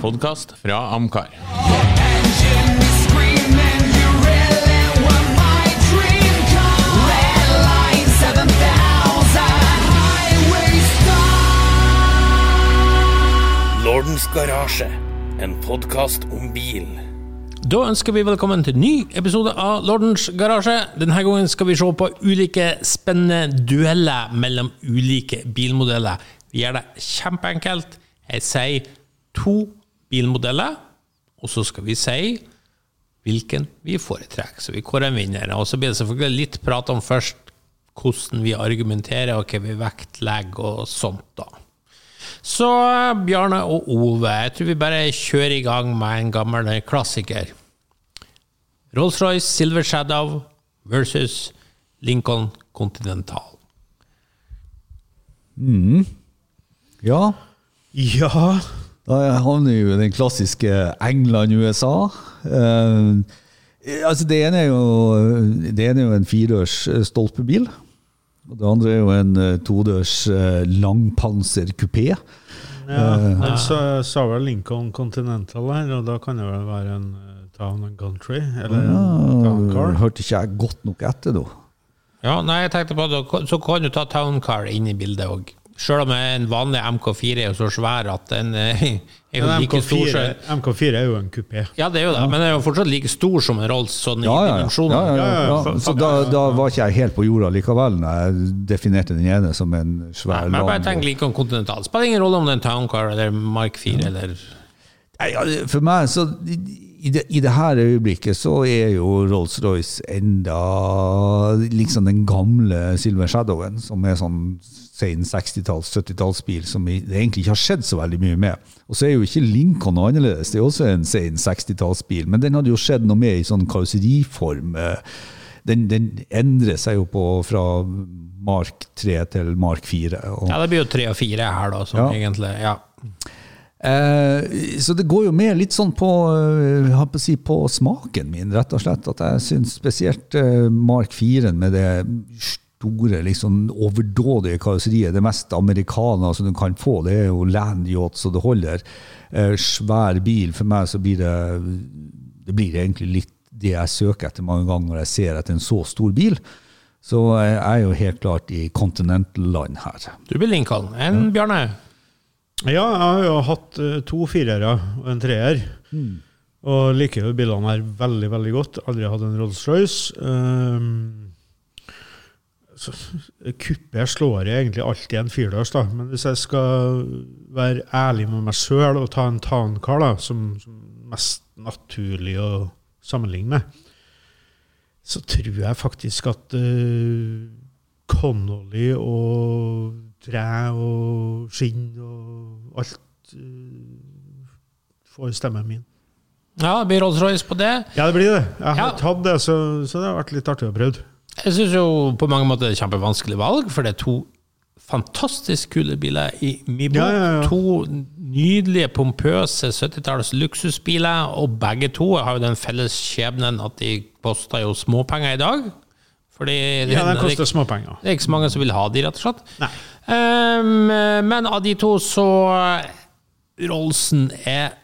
podkast fra Amcar. Engine is screaming, you really were my dream car. Red line 7000, highway star. Lordens garasje, en podkast om bil. Da ønsker vi velkommen til ny episode av Lordens garasje. Denne gangen skal vi se på ulike spennende dueller mellom ulike bilmodeller. Vi gjør det kjempeenkelt. Jeg sier to bilmodeller, og så skal vi si hvilken vi foretrekker. Så vi kårer en vinner. Og så blir det selvfølgelig litt prat om først hvordan vi argumenterer, og hva vi vektlegger og sånt, da. Så Bjarne og Ove, jeg tror vi bare kjører i gang med en gammel klassiker. Rolls-Royce Silver Shadow versus Lincoln Continental. Ja, Ja, da havner vi jo den klassiske England-USA. Eh, altså det ene jo, det ene er jo en firedørs eh, stolpebil. Og det andre er jo en eh, todørs langpanserkupé. langpanser kupé. ja. Han sa, sa vel Lincoln Continental her, og da kan det vel være en eh, Town and Country? Eller en Town Car? hørte ikke jeg godt nok etter da. Ja, nei, jeg tenkte på det, så kan du ta Town Car inn i bildet òg. Sjøl om en vanlig MK4 er jo så svær at den eh, er jo Men like stor MK4, som MK4 er jo en kupé. Ja, det er jo det, men den er jo fortsatt like stor som en Rolls, sånn i Ja, ja, ja. dimensjoner. ja, ja, Ja, ja. ja, Så da, da var ikke jeg helt på jorda likevel når jeg definerte den ene som en svær, Men jeg bare tenk like om Continental. Spiller ingen rolle om det er en Towncar eller Mark 4 eller Nei, ja, For meg, så i det, I det her øyeblikket så er jo Rolls-Royce enda liksom den gamle Silver Shadowen, som er sånn sen 60-talls, 70-tallsbil som det egentlig ikke har skjedd så veldig mye med. Og så er jo ikke Lincoln annerledes, det er også en sen 60-tallsbil, men den hadde jo skjedd noe med i sånn karosseriform. Den, den endrer seg jo på fra Mark 3 til Mark 4. Og, Ja, det blir jo 3 og 4 her, da, som Ja. egentlig Ja. Eh, så det går jo mer litt sånn på, eh, på, si, på smaken min, rett og slett. At jeg syns spesielt eh, Mark 4 med det store, liksom overdådige karosseriet, det mest americana som du kan få, det er jo land yacht så det holder. Eh, svær bil. For meg så blir det Det blir egentlig litt det jeg søker etter mange ganger når jeg ser etter en så stor bil. Så jeg er jo helt klart i continental-land her. Du blir Lincoln. En Bjarne? Ja, jeg har jo hatt eh, to firere og en treer. Og liker jo bilene her veldig, veldig godt. Aldri hatt en Rolls-Royce. Um, så, slår jeg egentlig alltid en firdørs, da. Men hvis jeg skal være ærlig med meg sjøl og ta en tankar da, som, som mest naturlig å sammenligne med, så tror jeg faktisk at uh, Connolly og tre og skinn og alt uh, får stemmen min. Ja, det blir Rolls-Royce på det. Ja, det blir det. Jeg har Ja. tatt det, så, så det har vært litt artig å prøve. Jeg syns jo på mange måter det er kjempevanskelig valg, for det er to fantastisk kule biler i min bok. Ja, ja, ja. To nydelige, pompøse 70-talls luksusbiler, og begge to har jo den felles skjebnen at de koster jo småpenger i dag. Fordi Ja, den det, koster småpenger. det er ikke så mange som vil ha de, rett og slett. Nei. Ehm, men av de to så Rollsen er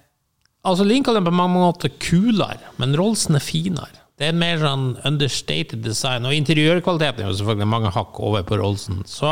Altså Lincoln er på mange måter kulere, men Rollsen er finere. Det er mer sånn understated design, og interiørkvaliteten er jo selvfølgelig mange hakk over på Rollsen. Så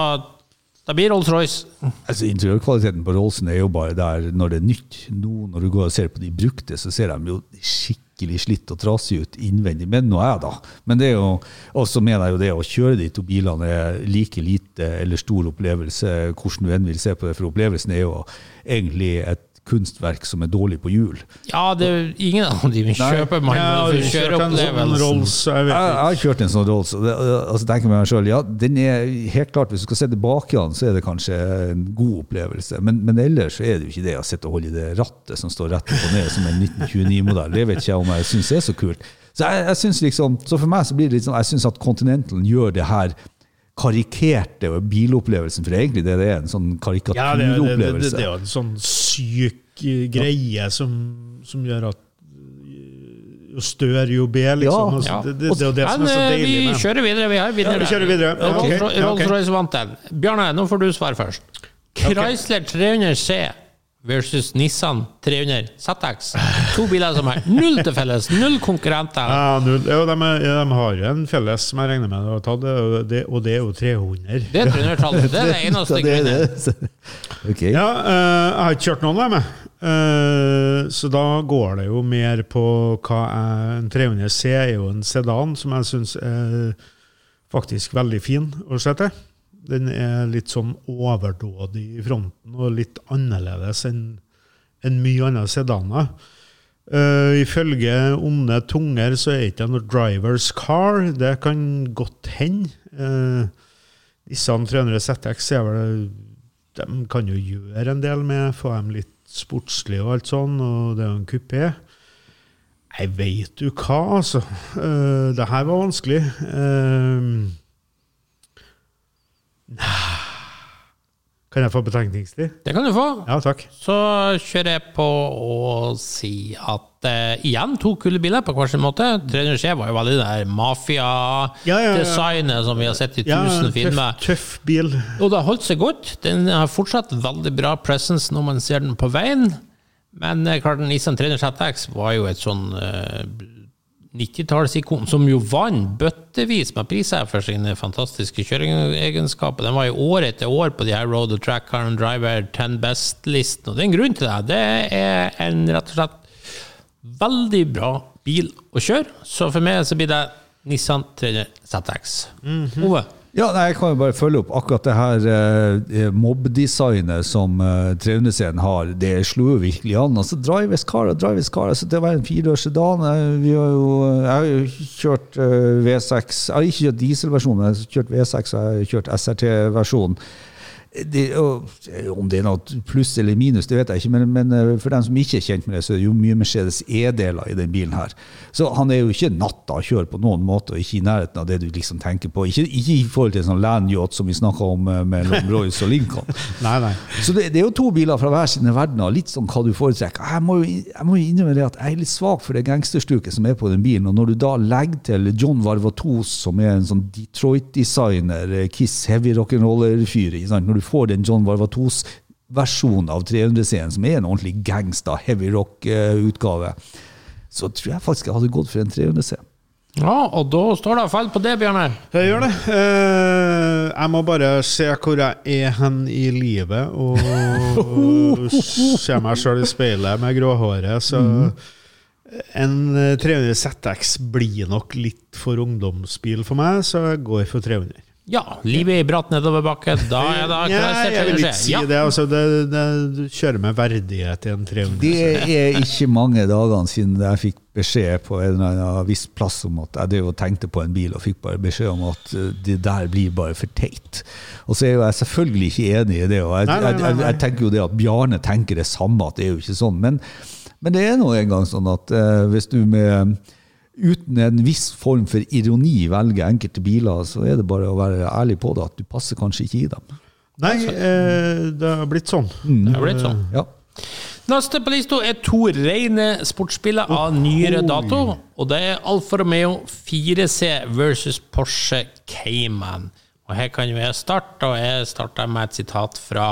da blir Rolls-Royce. Altså Interiørkvaliteten på Rollsen er jo bare der når det er nytt. Nå når du går og ser på de brukte, så ser de jo skikkelig slitt og trasig ut innvendig. Men nå er jeg da. Men det er jo, og så mener jeg jo det å kjøre de to bilene er like lite eller stor opplevelse, hvordan du enn vil se på det, for opplevelsen er jo egentlig et kunstverk som er dårlig på hjul. Ja, det er ingen av de vi kjøper man Jeg har kjører en sånn. Rolls, jeg Jeg, jeg har kjørt en sånn Rolls, og det, altså tenker jeg meg selv, ja, den er helt klart, hvis du skal se tilbake igjen, så er det kanskje en god opplevelse. Men, men ellers så er det jo ikke det å sitte og holde i det rattet som står rett opp og ned som en 1929-modell. Det vet ikke jeg om jeg syns er så kult. Så jeg, jeg synes liksom, så for meg så blir det litt sånn, jeg syns at Continental gjør det her karikerte bilopplevelsen, for egentlig det, det er en sånn karikaturopplevelse. Ja, det, det, det, det, det er jo en sånn syk eh, greie som, som gjør at eh, jo større, jo bedre, liksom. Ja. Det, det, det er det som er så deilig. Men vi kjører videre. Vi har videre. Ja, vi kjører videre. Ja, ok. Rolls- Ja, ok. Rolls-Royce vant den. Bjarne, nå får du svare først. Chrysler 300 C versus Nissan 300 ZX. To biler som har null til felles, null konkurrenter. Ja, null. Jo, de, de har en felles som jeg regner med du har tatt, og det, og det er jo 300. Det er 300-tallet. Det er det eneste Så det er det. Ok. Ja, eh, jeg har ikke kjørt noen av dem, uh, så da går det jo mer på hva jeg, En 300 C er jo en sedan som jeg syns er faktisk veldig fin å se til. Den er litt sånn overdådig i fronten og litt annerledes enn en mye andre sedaner. Uh, ifølge onde tunger så er det ikke noe drivers car. Det kan godt hende. Uh, Nissan 300 ZX er vel De kan jo gjøre en del med få dem litt sportslige og alt sånn, og det er jo en kupé. Jeg veit du hva, altså. Uh, det her var vanskelig. Uh, kan jeg få betenkningstid? Det kan du få. Ja, takk. Så kjører jeg på å si at eh, igjen to kule biler på hver sin måte. 300 C var jo veldig det der mafia-designet som vi har sett i Ja, tusen tøff, filmer. tøff bil. Og det har holdt seg godt. Den har fortsatt veldig bra presence når man ser den på veien. Men eh, klart, den Nissan 300 ZX var jo et sånn eh, 90-tallsikon som jo vant bøttevis med priser for sine fantastiske kjøringegenskaper. Den var jo år etter år på de her Road and Track Car and Driver 10 Best-listen, og det er en grunn til det. Det er en rett og slett veldig bra bil å kjøre, så for meg så blir det Nissan 300 ZX. Ove? Ja, nei, Jeg kan jo bare følge opp akkurat det her eh, mobb-designet som eh, 300-serien har. Det slo jo virkelig an. altså Drives car Drive car. altså Det var en firedørs sedan. eh, Vi har jo, jeg har jo kjørt eh, V6 Jeg har ikke kjørt dieselversjonen, jeg har kjørt V6 og jeg har kjørt SRT-versjonen. Det, om det er noe pluss eller minus, det vet jeg ikke, men, men eh, for dem som ikke er kjent med det, så er det jo mye Mercedes E-deler i den bilen her. Så han er jo ikke natta å kjøre på noen måte, og ikke i nærheten av det du liksom tenker på. Ikke, ikke i forhold til en sånn Lanyot som vi snakka om eh, mellom Royce og Lincoln. Nei, nei. Så det, det er jo to biler fra hver sine verdener, litt sånn hva du foretrekker. Jeg må jo, jeg må jo innrømme det at jeg er litt svak for det gangsterstuket som er på den bilen. Og når du da legger til John Varvatos, som er en sånn Detroit-designer, eh, Kiss heavy rock'n'roller-fyr, når du får den John Varvatos-versjonen av 300-serien, som er en ordentlig gangsta heavy rock-utgave, så tror jeg faktisk jeg hadde gått for en 300-C. Ja, og da står det feil på det, Bjørne. Jeg gjør det. Eh, jeg må bare se hvor jeg er hen i livet, og se meg sjøl i speilet med gråhåret. Så en eh, 300 ZX blir nok litt for ungdomsbil for meg, så jeg går for 300. Ja, livet er i bratt nedoverbakke. Da er det Ja, jeg vil ikke si Ja. det. Altså, det, det. Du kjører med verdighet i en 300. Det er ikke mange dagene siden jeg fikk beskjed på en eller annen viss plass om at jeg drev og tenkte på en bil, og fikk bare beskjed om at eh, det der blir bare for teit. Og så er jo jeg selvfølgelig ikke enig i det, og jeg, Nei, nei, nei, jeg, jeg, jeg tenker jo det at Bjarne tenker det samme, at det er jo ikke sånn. Men, men det er nå engang sånn at eh, hvis du med uten en viss form for ironi velger enkelte biler, så er det bare å være ærlig på det, at du passer kanskje ikke i dem. Nei, eh, det har blitt sånn. Det har blitt sånn. Ja. Neste på lista er to rene sportsbiler av nyere dato. Og det er Alfa Romeo 4C versus Porsche Cayman. Og her kan vi starte, og jeg starter med et sitat fra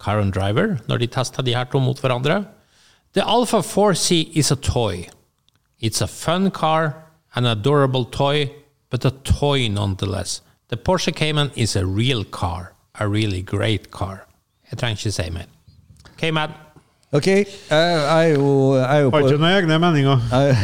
Caron Driver, når de testa de her to mot hverandre. The Alfa 4C is a toy. It's a fun car, an adorable toy, but a toy nonetheless. The Porsche Cayman is a real car, a really great car. Jeg trenger ikke si mer. Cayman. Ok, jeg er jo, jeg er jo Har på ikke noen egne meninger. Jeg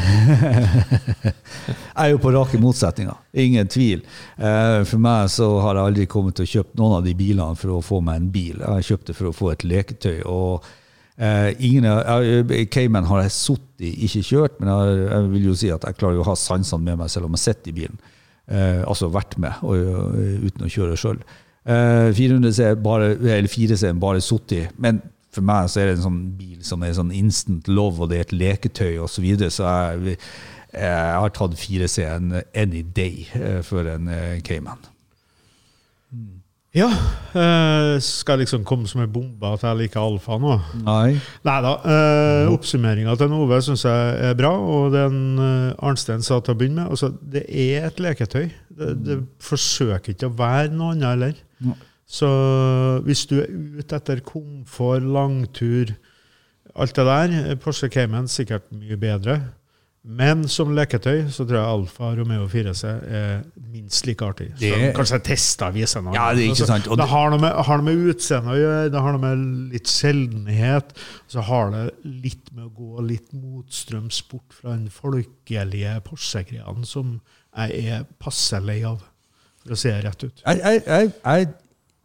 er jo på rake motsetninger, ingen tvil. Eh, For meg så har jeg aldri kommet til å kjøpe noen av de bilene for å få meg en bil. Jeg har kjøpt det for å få et leketøy. og eh, ingen jeg- Cayman har jeg sittet i, ikke kjørt, men jeg, jeg vil jo si at jeg klarer å ha sansene med meg selv om jeg sitter i bilen. Eh, altså vært med, og, uten å kjøre sjøl. Eh, 400C er bare, eller 4C er bare sittet i. Men for meg så er det en sånn bil som er sånn instant love, og det er et leketøy osv. Så, videre, så jeg, jeg har tatt 4C en any day for en Cayman. Ja. Uh, skal jeg liksom komme som en bombe at jeg liker alfa nå? Nei. Neida, da. Eh, Oppsummeringa til Ove syns jeg er bra, og den uh, Arnstein sa til å begynne med altså, Det er et leketøy. Det, det forsøker ikke å være noe annet heller. Så hvis du er ute etter komfort, langtur, alt det der, eh, Porsche Cayman sikkert mye bedre. Men som leketøy så tror jeg Alfa Romeo 4C er minst like artig. Så Det- kanskje jeg viser vise noe. Ja, det er ikke sant. Og det, har noe med, har noe med utseende å gjøre, det har noe med litt sjeldenhet. Så har det litt med å gå litt motstrøms bort fra den folkelige Porsche-greia som jeg er passe lei av, for å si det rett ut. Jeg, jeg, jeg, jeg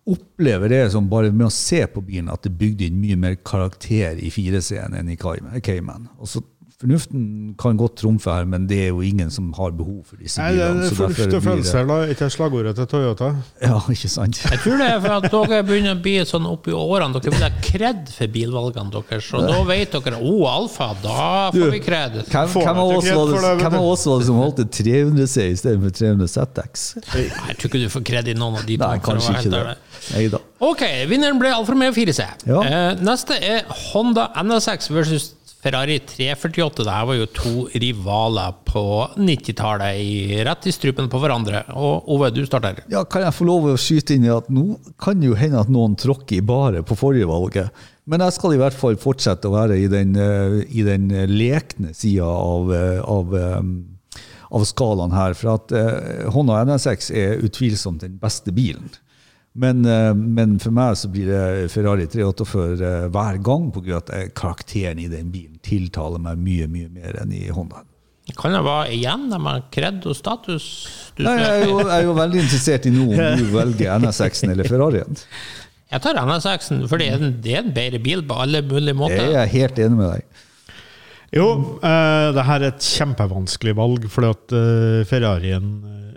opplever det som bare med å se på bilen, at det bygde inn mye mer karakter i 4C-en enn i Cayman. Og så Fornuften kan godt trumfe her, men det er jo ingen som har behov for disse Nei, det er Fornuft og følelser, da. Ikke slagordet til Toyota. Ja, ikke sant? Jeg tror det er for at dere begynner å bli sånn oppi årene. Dere vil ha kred for bilvalgene deres. Og da vet dere å, alfa, da får vi kred. Hvem, hvem av oss var det, som valgte 300C i stedet for 300 ZX? Jeg tror ikke du får kred i noen av de to. Nei, kanskje ikke det. Nei. Ok, vinneren ble Alfa Romeo 4C. Ja. Eh, neste er Honda NSX versus Ferrari 348. det her var jo to rivaler på 90-tallet, i- rett i strupen på hverandre. Og Ove, du starter. Ja, kan jeg få lov å skyte inn i at nå kan det jo hende at noen tråkker i baret på forrige valget. Men jeg skal i hvert fall fortsette å være i den, eh, i den eh, lekne sida av, eh, av, av skalaen her. For at Honda NSX er utvilsomt den beste bilen. Men, eh, men for meg så blir det Ferrari 348 eh, hver gang pga. at eh, karakteren i den bilen tiltaler meg mye, mye mer enn i Honda. Kan det være igjen de har kred og status? Du, Nei, jeg, er jo, jeg er jo veldig interessert i nå om du velger NSX-en eller Ferrarien. jeg tar NSX-en, for det er en, det er en bedre bil på alle mulige Det Jeg er jeg helt enig med deg. Jo, uh, det her er et kjempevanskelig valg, fordi at uh, Ferrarien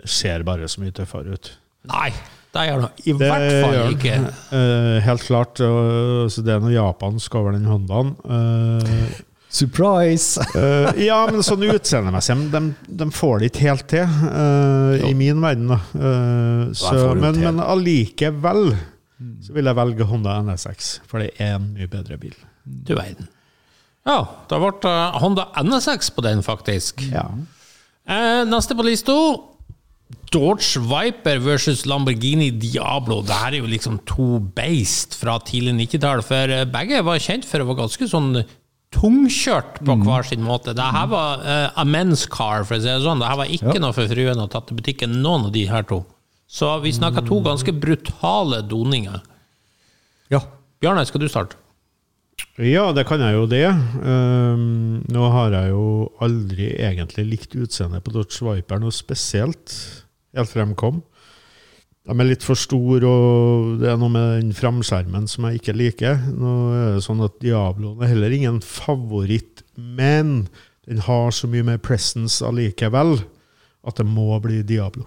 ser bare så mye tøffere ut. Nei, det gjør det i Det hvert fall gjør. ikke. Uh, helt klart. Uh, så det er noe japansk over den Hondaen. Uh, Surprise! eh, ja, men sånn utseendemessig de, de får det ikke helt til, i min verden. da. Eh, så, men, men allikevel så vil jeg velge Honda NSX, for det er en mye bedre bil. Du verden. Ja, da ble Honda NSX på den, faktisk. Ja. Eh, neste på lista Dodge Viper versus Lamborghini Diablo. Det her er jo liksom to beist fra tidlig 90-tall. For eh, begge var kjent for å være ganske sånn tungkjørt på hver sin måte. Det her var uh, a men's car, for å si det sånn. Det her var ikke Ja. noe for fruen å ta til butikken, noen av de her to. Så vi snakker to ganske brutale doninger. Ja. Bjarne, skal du starte? Ja, det kan jeg jo det. Um, nå har jeg jo aldri egentlig likt utseendet på Dodge Viper noe spesielt, helt frem kom. De er litt for store, og det er noe med den framskjermen som jeg ikke liker. Nå er det sånn at Diabloen er heller ingen favoritt, men den har så mye mer presence allikevel at det må bli Diablo.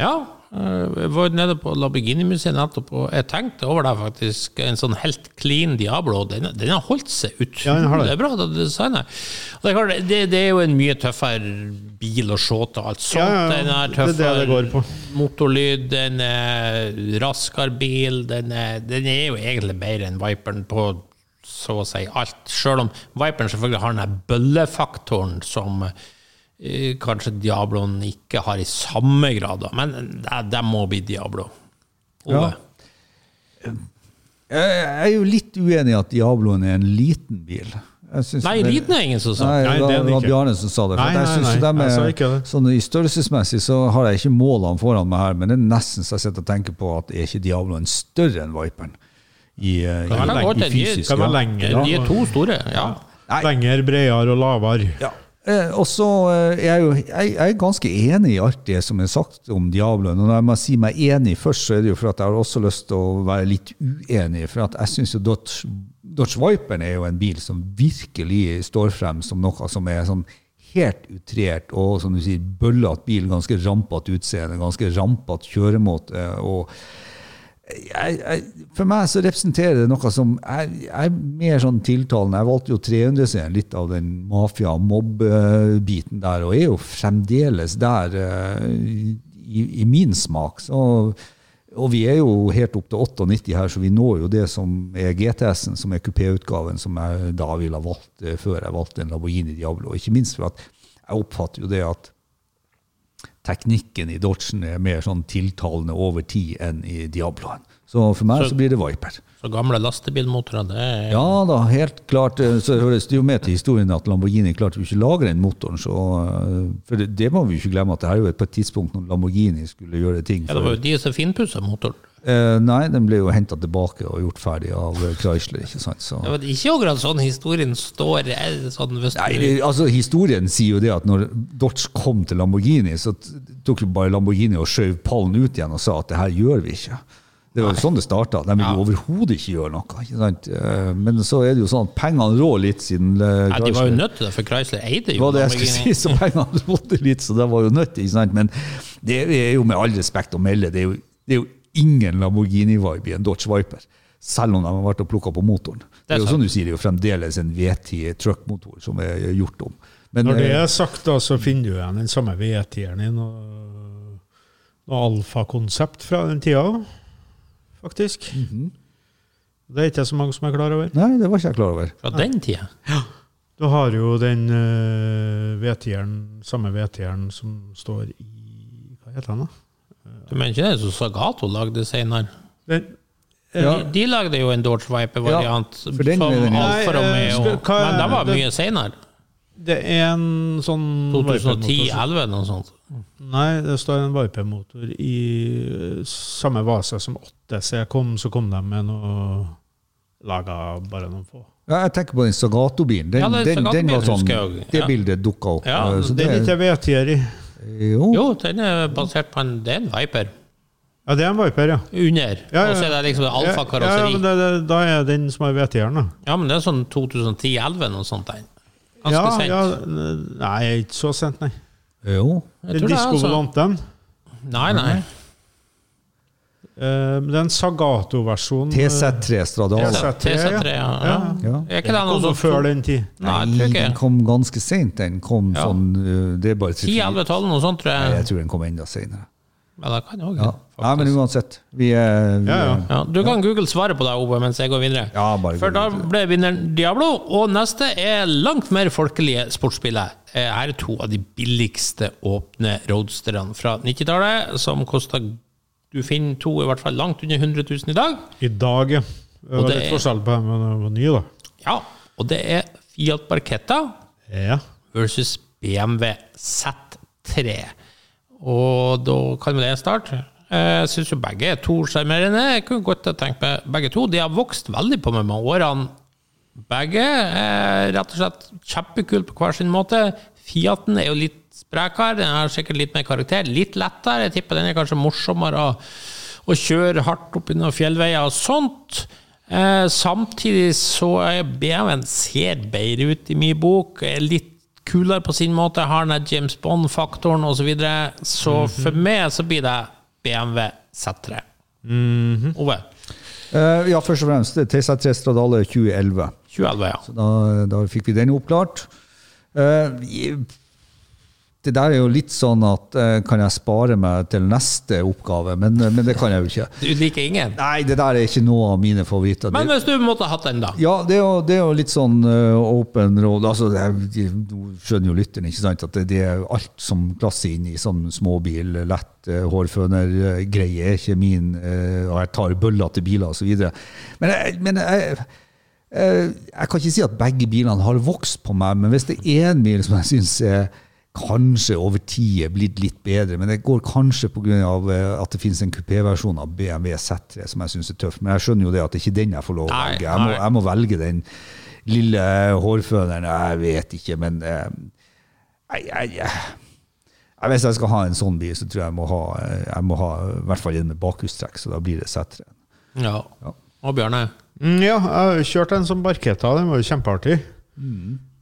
Ja, jeg var nede på Lamborghini-museet nettopp, og jeg tenkte over det faktisk. En sånn helt clean Diablo. Den, den har holdt seg Ja, utrolig det. bra, det det, er det, det er jo en mye tøffere bil å se til alt sånt. Ja, ja, ja. Den er Det er det tøffere motorlyd, den er raskere bil, den er, den er jo egentlig bedre enn Viperen på så å si alt. Selv om Viperen selvfølgelig har den bøllefaktoren som eh, kanskje Diabloen ikke har i samme grad, da. men det, det må bli Diablo. Ja. Jeg er jo litt uenig i at Diabloen er en liten bil. Jeg Nei, det- liten er ingen som sa. Nei, Nei, det det den var. Bjarne som sa det. For Nei, nei, jeg nei, nei, jeg sa ikke det. sånn I størrelsesmessig så har jeg ikke målene foran meg her, men det er nesten så jeg sitter og tenker på at er ikke Diabloen større enn Viperen? I, eh, Kan være i, i de- fysisk kan være ja. lenger. De er to store, ja. Lenger, bredere og lavere. Ja. Eh, og så eh, er jeg, jo, jeg, jeg er ganske enig i alt det som er sagt om Diabloen. Og når jeg må si meg enig først, så er det jo for at jeg har også lyst til å være litt uenig. For at jeg syns jo Dodge, Dodge Viperen er jo en bil som virkelig står frem som noe som er sånn helt utrert og som du sier, bøllete bil, ganske rampete utseende, ganske rampete kjøremåte. og jeg, jeg, for meg så representerer det noe som er, er mer sånn tiltalende. Jeg valgte jo 300-serien, litt av den mafia-mobb-biten der, og er jo fremdeles der uh, i, i min smak. Så, og vi er jo helt opp til 98 her, så vi når jo det som er GTS-en, som er kupéutgaven, som jeg da ville ha valgt eh, før jeg valgte en Lamborghini Diablo. Ikke minst for at jeg oppfatter jo det at teknikken i Dodgen er mer sånn tiltalende over tid enn i Diabloen. Så for meg Så- så, blir det Viper. Så gamle lastebilmotorer, det er Ja da, helt klart. eh, Så høres det jo med til historien at Lamborghini klarte jo ikke å lage den motoren. Så, eh, for det, det må vi jo ikke glemme, at det her er jo på et tidspunkt når Lamborghini skulle gjøre ting. Ja, det var jo de som finpussa motoren. Eh, nei, den ble jo henta tilbake og gjort ferdig av eh, Chrysler. ikke sant? Så. Ja, men ikke akkurat sånn historien står eh, sånn hvis Nei, det- altså Historien sier jo det at når Dodge kom til Lamborghini, så tok jo bare Lamborghini og skjøv pallen ut igjen og sa at det her gjør vi ikke. Det var jo sånn det starta. De ville ja. overhodet ikke gjøre noe. ikke sant? Eh, Men så er det jo sånn at pengene rår litt siden Chrysler Nei, de var jo nødt til det, for Chrysler eide jo var det jeg skulle si, så pengene rådde litt, så det var jo nødt. ikke sant? Men det er jo med all respekt å melde, det er jo, det er jo ingen Lamborghini-vibe i en Dodge Viper. Selv om de har vært og plukka på motoren. Det er jo sånn du sier, det er jo fremdeles en V10 truckmotor som er gjort om. Men, Når det eh, er sagt, da, så finner du igjen den samme V10-en i noe, noe alfakonsept fra den tida, faktisk. Mhm. Det er ikke så mange som er klar over. Nei, det var ikke jeg klar over. Fra den tida. Du har jo den uh, V10-eren, samme V10-en som står i Hva heter den, da? Du mener ikke det som Sagato lagde senere? Den, Ja. De, de lagde jo en Dodge Viper-variant for den som Alfa Nei, eh, Romeo, skal- hva men den var det- mye senere. det er en sånn 2010-11 eller noe sånt. Nei, det står en Viper-motor i samme vase som 8C kom, så kom de med noe Laga bare noen få. Ja, jeg tenker på den Sagato-bilen. Den, Ja, den den, den var sånn, jeg. Det bildet dukka opp. Ja, eh, så Det er ikke V10-er i. jo. Jo, den er basert på en, det er en Viper. Ja, det er en Viper, ja. Under. Ja, ja. Og så er det liksom Ja, ja, alfa-karosseri. men det, det, da er den som har VT-eren, da. Ja, men det er sånn 2010-11 noe sånt. Den. Ganske Ja, sent. ja, nei, ikke så sent, nei. jo. Jeg Den tror det er altså- Volanten. Nei, nei. Eh, det er en Sagato-versjon. eh, TZ3 Stradale. TZ3, TZ3, ja. ja. Ja. Er ikke den også før den tid. Nei, Nei den kom ganske seint. Den kom Ja. sånn eh, Det er bare 10-11-12, noe sånt, tror Nei, jeg. jeg tror den kom enda seinere. Ja, det kan jeg også, Ja. Nei, men uansett. Vi er, vi Ja, ja. er Ja, du kan google svaret på det, Ove, mens jeg går videre. Ja, bare For da ble vinneren Diablo, og neste er langt mer folkelige sportsspillet. Her er to av de billigste åpne roadsterne fra 90-tallet, som kosta Du finner to i hvert fall langt under 100 000 i dag. I dag, ja. Det var det litt forskjell på dem da de var nye, da. Ja, og det er Fiat Barchetta Ja. versus BMW Z3. Og da kan vel jeg starte. Jeg syns jo begge er to sjarmerende. Jeg kunne godt tenkt meg begge to. De har vokst veldig på meg med årene. Begge er rett og slett kjempekule på hver sin måte. Fiaten er jo litt sprekere, den har sikkert litt mer karakter. Litt lettere. Jeg tipper den er kanskje morsommere å, å kjøre hardt opp i noen fjellveier og sånt. Eh, samtidig så er BMW-en ser bedre ut i min bok. Er litt kulere på sin måte, har den der James Bond-faktoren osv. Så, videre. så for meg så blir det BMW Z3. Ove? Eh, ja, først og fremst det er TZ3 Stradale 2011. 2011, ja. Da, da fikk vi den oppklart. Eh, i- det der er jo litt sånn at eh, kan jeg spare meg til neste oppgave, men, men det kan jeg jo ikke. Du liker ingen? Nei, det der er ikke noe av mine favoritter. Men hvis du måtte hatt den, da? ja, det er, jo, det er jo litt sånn eh, open road. Altså, det du skjønner jo lytteren ikke sant, at det, det er alt som klasser inn i sånn småbil, lett uh, hårføner-greie, er ikke min, uh, og jeg tar bøller til biler osv. Men, jeg, men jeg, eh, jeg kan ikke si at begge bilene har vokst på meg, men hvis det er en bil som jeg syns er kanskje over tid er blitt litt bedre, men det går kanskje pga. at det finnes en kupéversjon av BMW Z3 som jeg syns er tøff. Men jeg skjønner jo det at det er ikke den jeg får lov å velge. Jeg må, jeg må velge den lille hårføneren. Jeg vet ikke, men eh, jeg, jeg, Hvis jeg skal ha en sånn bil, så tror jeg jeg må ha, jeg må ha i hvert fall en med bakhjulstrekk, så da blir det Z3. Ja. Ja. Og Bjørne? Mm, ja, jeg har kjørt en som Barketa, den var jo kjempeartig.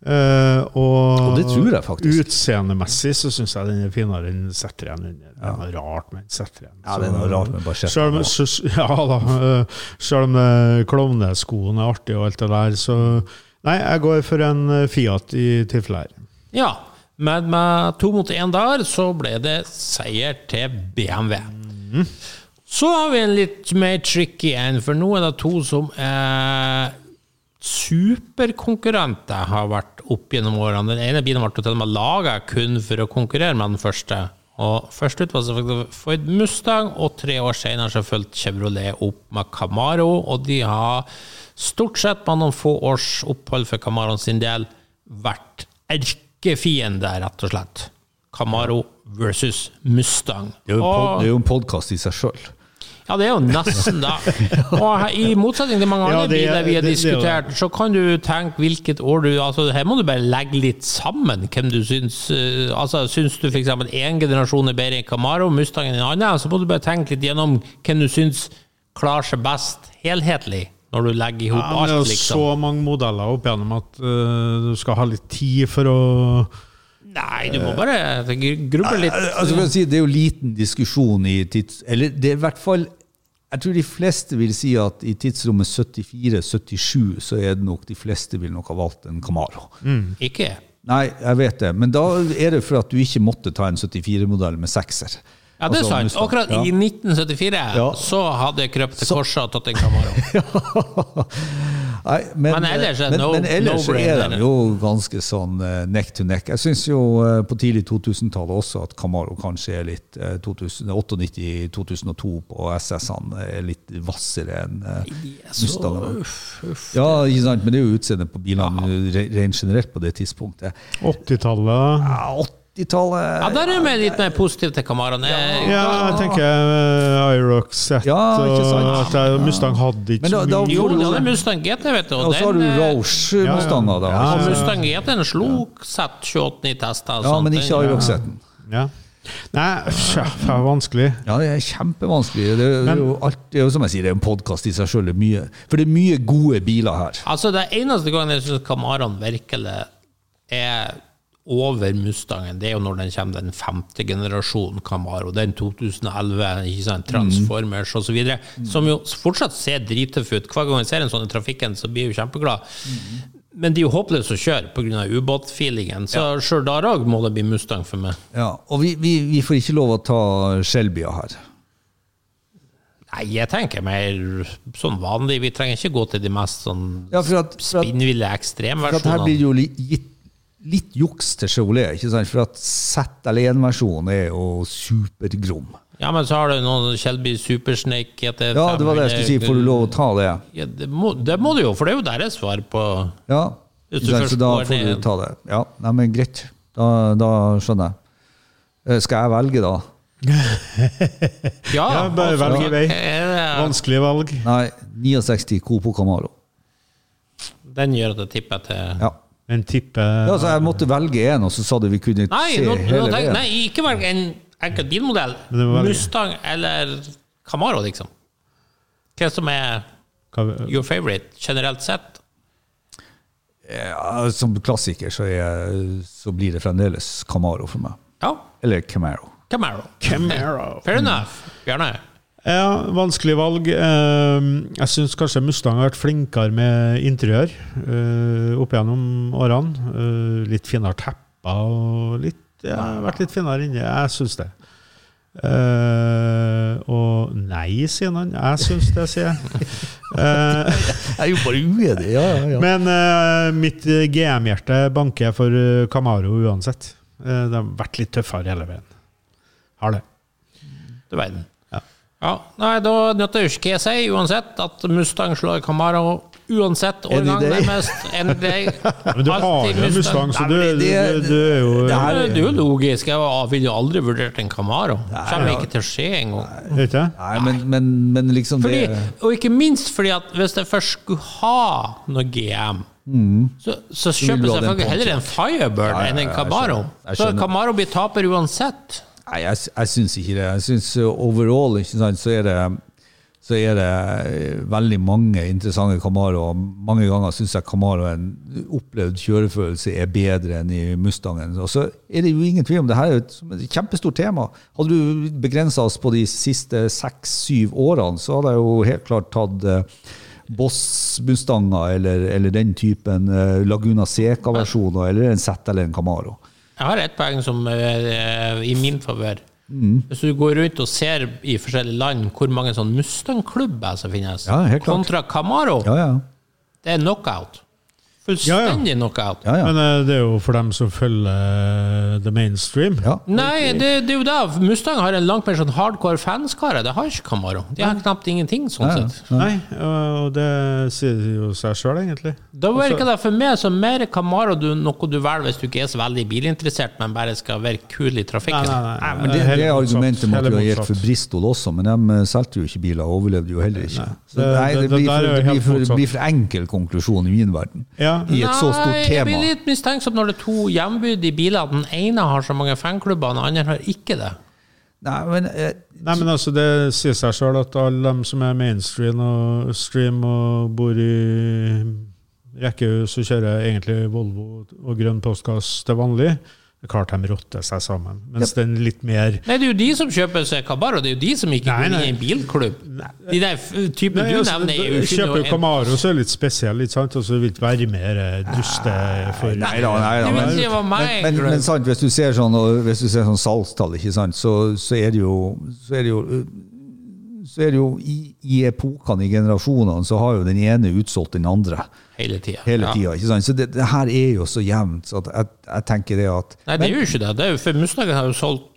Eh, og, Mm. Og det tror jeg faktisk. Utseendemessig så syns jeg den er finere enn Z3-en. Det er noe rart med Z3-en. Ja, det er noe rart med Selv om, så, ja da, eh, selv om eh, klovneskoen er artig og alt det der, så Nei, jeg går for en Fiat i tilfelle her. Ja. Men med to mot én der, så ble det seier til BMW. Så har vi en litt mer tricky en, for nå er det to som er superkonkurrenter har vært opp gjennom årene. Den ene bilen ble til og med laga kun for å konkurrere med den første. Og Først ut var det Ford Mustang, og tre år senere så fulgte Chevrolet opp med Camaro. Og de har stort sett med noen få års opphold for Camaroen sin del vært erkefiende, rett og slett. Camaro versus Mustang. Det er jo en podkast i seg sjøl. Ja, det er jo nesten da. Og i motsetning til mange Ja, andre er- biler vi har er diskutert, så kan du tenke hvilket år du altså Her må du bare legge litt sammen hvem du syns eh, Altså, Syns du f.eks. én generasjon er bedre enn Camaro, Mustangen en annen, så må du bare tenke litt gjennom hvem du syns klarer seg best helhetlig, når du legger i hop Ja, liksom. det er alt, liksom. så mange modeller opp igjennom at uh, du skal ha litt tid for å Nei, du må bare gruble litt. Altså, for å si, det er jo liten diskusjon i tids... Eller det er i hvert fall Jeg tror de fleste vil si at i tidsrommet 74-77 så er det nok de fleste vil nok ha valgt en Camaro. Ikke. Nei, jeg vet det, men da er det for at du ikke måtte ta en 74-modell med sekser. Ja, det er Altså, sant. Altså, Akkurat Ja. i 1974 Ja. så hadde jeg krøpt til korset og tatt en Camaro. Nei, men, Men ellers er men, no- men ellers no-brainer. er de jo ganske sånn eh, neck to neck. Jeg syns jo eh, på tidlig 2000-tallet også at Camaro kanskje er litt eh, 98-2002 på SS-ene er litt hvassere enn eh, Mustangene. Ja, ikke sant, men det er jo utseendet på bilene ja. rent generelt på det tidspunktet. 80-tallet Ja, 80-tallet Ja, der er vi litt mer positive til Camaroen. Ja, Ja, jeg tenker uh, Irox Set Ja, og at jeg- Mustang hadde ikke så mye Jo, det er Mustang GT, vet du. Og så har du Roche eh, Rouge-mustanger, da. Ja, ja. Mustang GT-en slo Z28 i tester. Ja, men ikke Irox Irox-setten. ja. Nei, det er vanskelig. Ja, det er kjempevanskelig. Det er Men- jo, alt, det er jo som jeg sier, det er en podkast i seg sjøl. For det er mye gode biler her. Altså, det eneste gangen jeg syns Camaroen virkelig er over Mustangen, det er jo når den kommer den femte generasjonen Camaro, den 2011, ikke sant, Transformers osv., som jo fortsatt ser drittøff ut. Hver gang jeg ser en sånn i trafikken, så blir jeg jo kjempeglad. Men de er jo håpløse å kjøre pga. ubåtfeelingen, så sjøl der òg må det bli Mustang for meg. Ja, og vi, vi, vi får ikke lov å ta Shelbya her. Nei, jeg tenker mer sånn vanlig. Vi trenger ikke gå til de mest sånn Ja, spinnville for her blir det jo gitt litt juks til Chevrolet. ikke sant? For at ZL1-versjonen er jo supergrom. Ja, men så har du noen Shelby Supersnake GT500. Ja, det var det jeg skulle si. Får du lov å ta det? Ja, det, må, det må du jo, for det er jo deres svar på Ja. Så da får du ta det. Ja, nei, men greit. Da, da skjønner jeg. Eh, Skal jeg velge, da? Ja, Ja, bare velg i vei. Vanskelig valg. Nei, 69 Copo Camaro. Den gjør at jeg tipper til Ja. En tippe ja, altså, jeg måtte velge en, og så sa du vi kunne Nei, se nå, nå tenk, nei, ikke velg en enkelt bilmodell. Men velge. Mustang eller Camaro, liksom. Hva som er your favorite, generelt sett? Ja, som klassiker så, er, så blir det fremdeles Camaro for meg. Ja, Eller Camaro. Camaro. Camaro. Fair enough. Bjarne? Ja, vanskelig valg. Eh, Jeg syns kanskje Mustang har vært flinkere med interiør eh, opp gjennom årene. Eh, Litt finere tepper og litt ja, vært litt finere inni. Jeg syns det. Uh, og nei, sier han. Jeg syns det, sier jeg. Uh, Jeg er jo bare uenig. Ja, ja, ja. men uh, mitt GM-hjerte banker for Camaro uansett. Eh, det har vært litt tøffere hele veien. Har det. Du verden. Ja. Nei, da nytter jo ikke hva jeg sier, uansett, at Mustang slår Camaro uansett årgang, nærmest. Any day. Men du har jo Mustang, så du, du, du, du er jo det Det er jo logisk. Jeg ville jo aldri vurdert en Camaro. Kommer ikke til å skje engang. Nei, men, men, men liksom Fordi, det og ikke minst fordi at hvis jeg først skulle ha noe GM, så, så kjøper jeg selvfølgelig heller en Firebird Ja, ja, enn en Camaro. Så. Camaro blir taper uansett. Nei, jeg, jeg syns ikke det. Jeg syns uh, overall ikke sant, så er det så er det uh, veldig mange interessante Camaro. Mange ganger syns jeg Camaro en opplevd kjørefølelse er bedre enn i Mustangen. Og så er det jo ingen tvil om det her er et, kjempestort tema. Hadde du begrensa oss på de siste seks-syv årene, så hadde jeg jo helt klart tatt uh, Boss Mustanger eller, eller den typen Laguna Seca-versjoner, eller en Z eller en Camaro. Jeg har ett poeng som er eh, i min favør. Mm. Hvis du går rundt og ser i forskjellige land hvor mange sånn Mustang-klubber som finnes, Ja, kontra Camaro, Ja, ja. det er knockout. Fullstendig knockout. Ja, ja. Men uh, det er jo for dem som følger uh, the mainstream. ja. Nei, det, det er jo da Mustang har en langt mer sånn hardcore fanskare. Det har ikke Camaro. De har knapt ingenting, sånn Ja, sett. Nei, og det sier jo seg sjøl, egentlig. Da virker det for meg som mer Camaro du, noe du velger hvis du ikke er så veldig bilinteressert, men bare skal være kul i Nei, trafikken. nei, nei. Men det, Helt det er argumentet måtte vi ha gitt for Bristol også, men de eh, solgte jo ikke biler og overlevde jo heller ikke. Så, nei, det det- blir det for, det blir for, blir for enkel konklusjon i min verden. Ja. I et så stort Nei, jeg blir tema. litt mistenksom når det er to jevnbyrdige biler. Den ene har så mange fanklubber, den andre har ikke det. Nei, men eh, Nei, men altså, Det sier seg sjøl at alle dem som er mainstream og stream og bor i rekkehus og kjører egentlig Volvo og grønn postkasse til vanlig, det klart de rotter seg sammen. Mens den litt mer Nei, det er jo de som kjøper seg Camaro, det er jo de som ikke Nei, går inn i en bilklubb. De der typen Nei, du altså, nevner, er jo ikke Kjøper noe Camaro, så er det litt spesiell, ikke sant? og så vil ikke være mer eh, duste for Nei da, nei da. Men, men, men, men sant, hvis du ser sånn, hvis du ser sånn salgstall, ikke sant, så, så er det jo, så er det jo så er det jo i, i epokene, i generasjonene, så har jo den ene utsolgt den andre hele tida. hele tida. ikke sant? Så det, det her er jo så jevnt. så at jeg, jeg tenker det at Nei, det er jo ikke det. det er jo, for Mustangen har jo solgt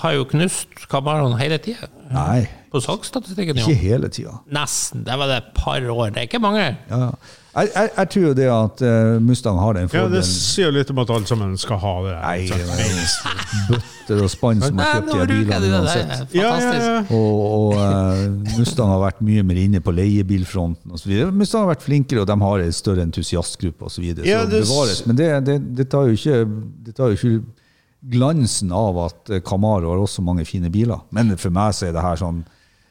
har jo knust Camaroen hele tida. Nei, På salgsstatistikken, ikke hele tida. Nesten. Det var det et par år. Det er ikke mange. Ja. Jeg, jeg, jeg tror jo det at eh, Mustang har den Ja, Det sier litt om at alle sammen skal ha det. Nei, det er bøtter og spann som har kjøpt de bilene uansett. Ja, ja, ja. Og, og uh, Mustang har vært mye mer inne på leiebilfronten osv. Mustang har vært flinkere, og de har en større entusiastgruppe osv. Ja, så det- Men det, det, det tar jo ikke, det tar jo ikke glansen av at eh, Camaro har også mange fine biler. Men for meg så er det her sånn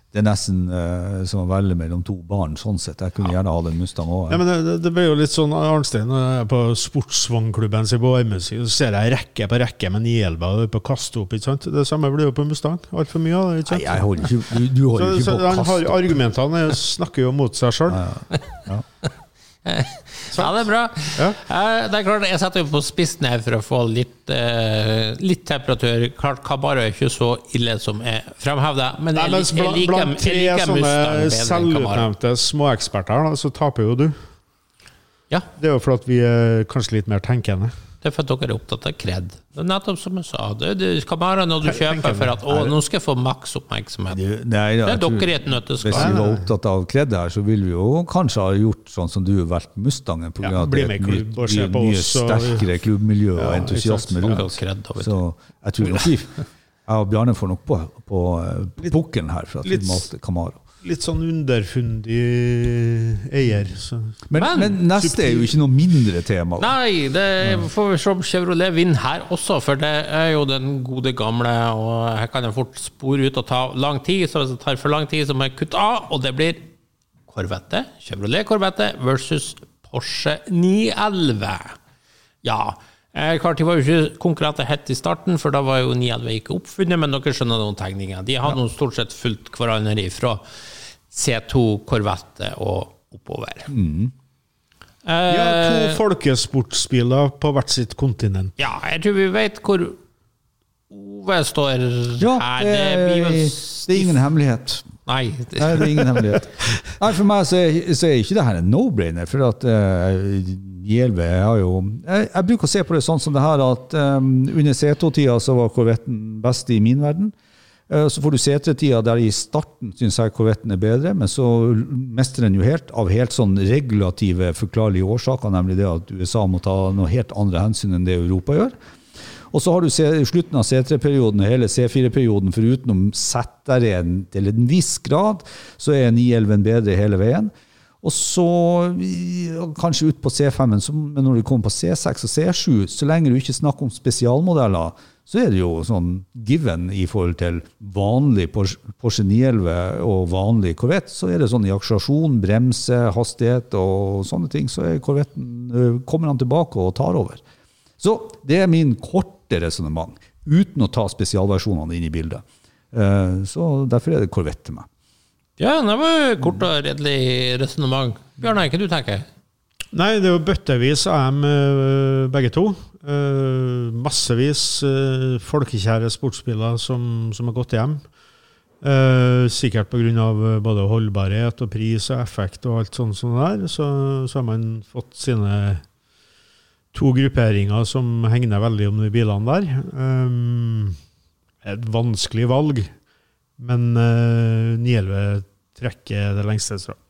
det er nesten uh, som å velge mellom to barn. sånn sett. Jeg kunne gjerne hatt en Mustang òg. Ja, men det, det ble jo litt sånn Arnstein når jeg er på sportsvognklubben sin på Ormesøy, så ser jeg rekke på rekke med 911 på å kaste opp. ikke sant? Det samme blir jo på Mustang. Altfor mye av det. ikke Nei, jeg holder ikke, du, du så, ikke på å han har, Argumentene snakker jo mot seg sjøl. Ja, det er bra. Ja. Eh, Det er klart, Jeg setter jo på spissen her for å få litt, eh, litt temperatur. Klart Kabaro er ikke så ille som jeg fremhevder, men Nei, jeg, mens lik- jeg liker, blant jeg tre liker sånne Mustang selvutnevnte småeksperter, så taper jo du. Ja, Det er jo fordi vi er kanskje litt mer tenkende. Det er for at dere er opptatt av kred. Det er nettopp som jeg sa. Det det det være når du kjøper for at å, nå skal jeg få maks oppmerksomhet. Du, nei, Det er dere i et Hvis vi var opptatt av kred her, så ville vi jo kanskje ha gjort sånn som du har vært Mustangen. På grunn Ja, av bli det er med et klubb og se mye, på oss og- sterkere klubbmiljø og Ja, entusiasme rundt. Kred. Så jeg tror nok vi jeg og Bjarne får nok på, på, på pukkelen her for at vi malte Kamara. Camaro. Litt sånn underfundig eier. Så. Men, Men- men, neste er jo ikke noe mindre tema. da. Nei, det får vi se om Chevrolet vinner her også, for det er jo den gode gamle, og her kan jeg fort spore ut og ta lang tid, så hvis det tar for lang tid, så må jeg kutte av, og det blir Corvette, Chevrolet Corvette versus Porsche 911. Ja, eh, klart de var jo ikke konkurrenter helt i starten, for da var jo 911 ikke oppfunnet, men dere skjønner noen tegninger. De hadde jo stort sett fulgt hverandre fra C2 Corvette og oppover. Eh, Ja, to folkesportsbiler på hvert sitt kontinent. Ja, jeg tror vi vet hvor Ove står Ja, her. det, blir det er ingen hemmelighet. Nei. Nei, det er ingen hemmelighet. Nei, For meg så er, så er ikke det her en no-brainer. For at uh, Gjelve har jo jeg, jeg bruker å se på det sånn som det her at um, under C2-tida så var korvetten best i min verden. Uh, Så får du C3-tida der i starten syns jeg korvetten er bedre, men så mestrer den jo helt av helt sånn regulative, forklarlige årsaker, nemlig det at USA må ta noe helt andre hensyn enn det Europa gjør. Og så har du slutten av C3-perioden og hele C4-perioden, for utenom ZR-en til en viss grad, så er 911 bedre hele veien. Og så kanskje ut på C5-en, men når du kommer på C6 og C7, så lenge du ikke snakker om spesialmodeller, så er det jo sånn given i forhold til vanlig Porsche Porsche 911 og vanlig Corvette, så er det sånn i akselerasjon, bremse, hastighet og sånne ting, så Corvetten, kommer han tilbake og tar over. Så det er min korte resonnement, uten å ta spesialversjonene inn i bildet. Eh, Så derfor er det Corvette til meg. Ja, det var kort og redelig resonnement. Bjørnar, hva du tenker Nei, det er jo bøttevis av dem eh, begge to. Eh, massevis eh, folkekjære sportsbiler som, som har gått hjem. Sikkert pga. både holdbarhet og pris og effekt og alt sånt som det der, så, så har man fått sine to grupperinger som hegner veldig om de bilene der. Et vanskelig valg, men uh, 911 trekker det lengste strået.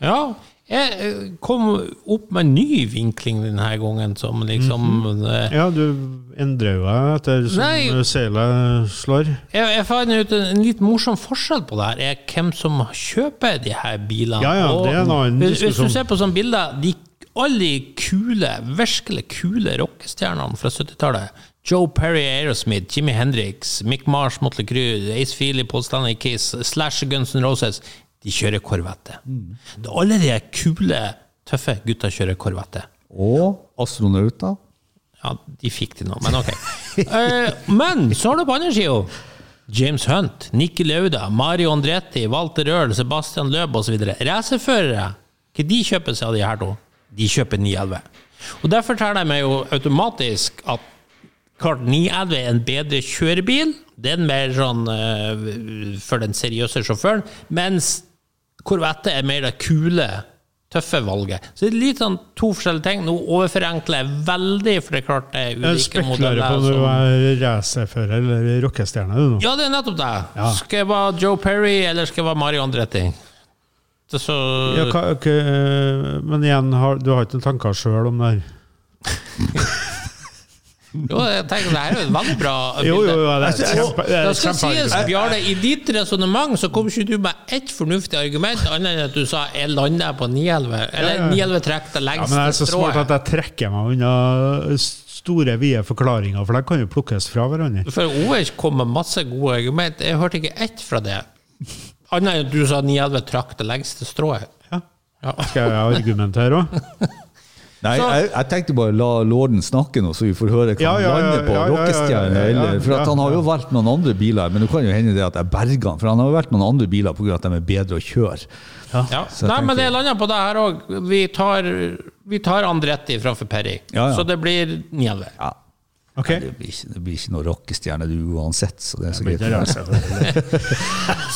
Ja, jeg eh, kom opp med en ny vinkling denne gangen, som liksom eh, Ja, du endrer jo deg etter som seilet slår. jeg, jeg fant ut en, en litt morsom forskjell på det her, er hvem som kjøper de her bilene. Ja, ja, det er en annen hvis, hvis du ser på sånne bilder, de alle de kule, virkelig kule rockestjernene fra 70-tallet Joe Perry Aerosmith, Jimmy Hendrix, Mick Mars, Motley Crue, Ace Feely, Paul Stanley Kiss, Slash Guns N' Roses, de kjører korvette. Det er Alle de kule, tøffe gutta kjører korvette. Og astronauter. Ja, de fikk de nå, men ok. uh, men så har du på andre sida James Hunt, Nikki Lauda, Mario Andretti, Walter Røhl, Sebastian Løb osv. Racerførere. Hva de kjøper seg av de her to? De kjøper 911. Og derfor forteller jeg meg jo automatisk at klart 911 er en bedre kjørebil. Det er mer sånn uh, for den seriøse sjåføren. Mens Corvette er mer det kule, tøffe valget. Så det er litt sånn to forskjellige ting. Nå overforenkler jeg veldig, for det er klart det er Jeg ulike spekulerer modeller. på om du er racerfører eller rockestjerne. du nå. Ja, det er nettopp det. Ja. Skal jeg være Joe Perry, eller skal jeg være Mario Andretti? Så Ja, hva- men igjen, har, du har ikke noen tanker sjøl om det her? Jo, jeg tenker det her er jo et veldig bra Jo, jo, jo, det er kjempe- det er skal sies. Bjarne, i ditt resonnement så kom ikke du med ett fornuftig argument, annet enn at du sa 'jeg lander på 911'. Eller Ja, ja. 911 trekk det Ja, men jeg er så smart at jeg trekker meg unna store, vide forklaringer, for de kan jo plukkes fra hverandre. For Ove kom med masse gode argument. Jeg hørte ikke ett fra det. Annet enn at du sa 911 trakk det lengste strået. Ja. Ja. Skal jeg argumentere òg? Nei, Så- jeg, jeg tenkte bare la lorden snakke nå, så vi får høre hva Ja, han ja, ja, lander på. ja, ja, ja, Rockestjerne, ja, ja, eller For at han har jo valgt noen andre biler, men det kan jo hende det at jeg berger han. For han har jo valgt noen andre biler pga. at de er bedre å kjøre. Ja. Så jeg Nei, men det lander på det her òg. Vi tar, vi tar Andretti framfor Perry. Ja, ja. Så det blir 911. Ja. Ok. Det, blir ikke, det blir ikke noe rockestjerne du uansett, så det er så greit. ikke.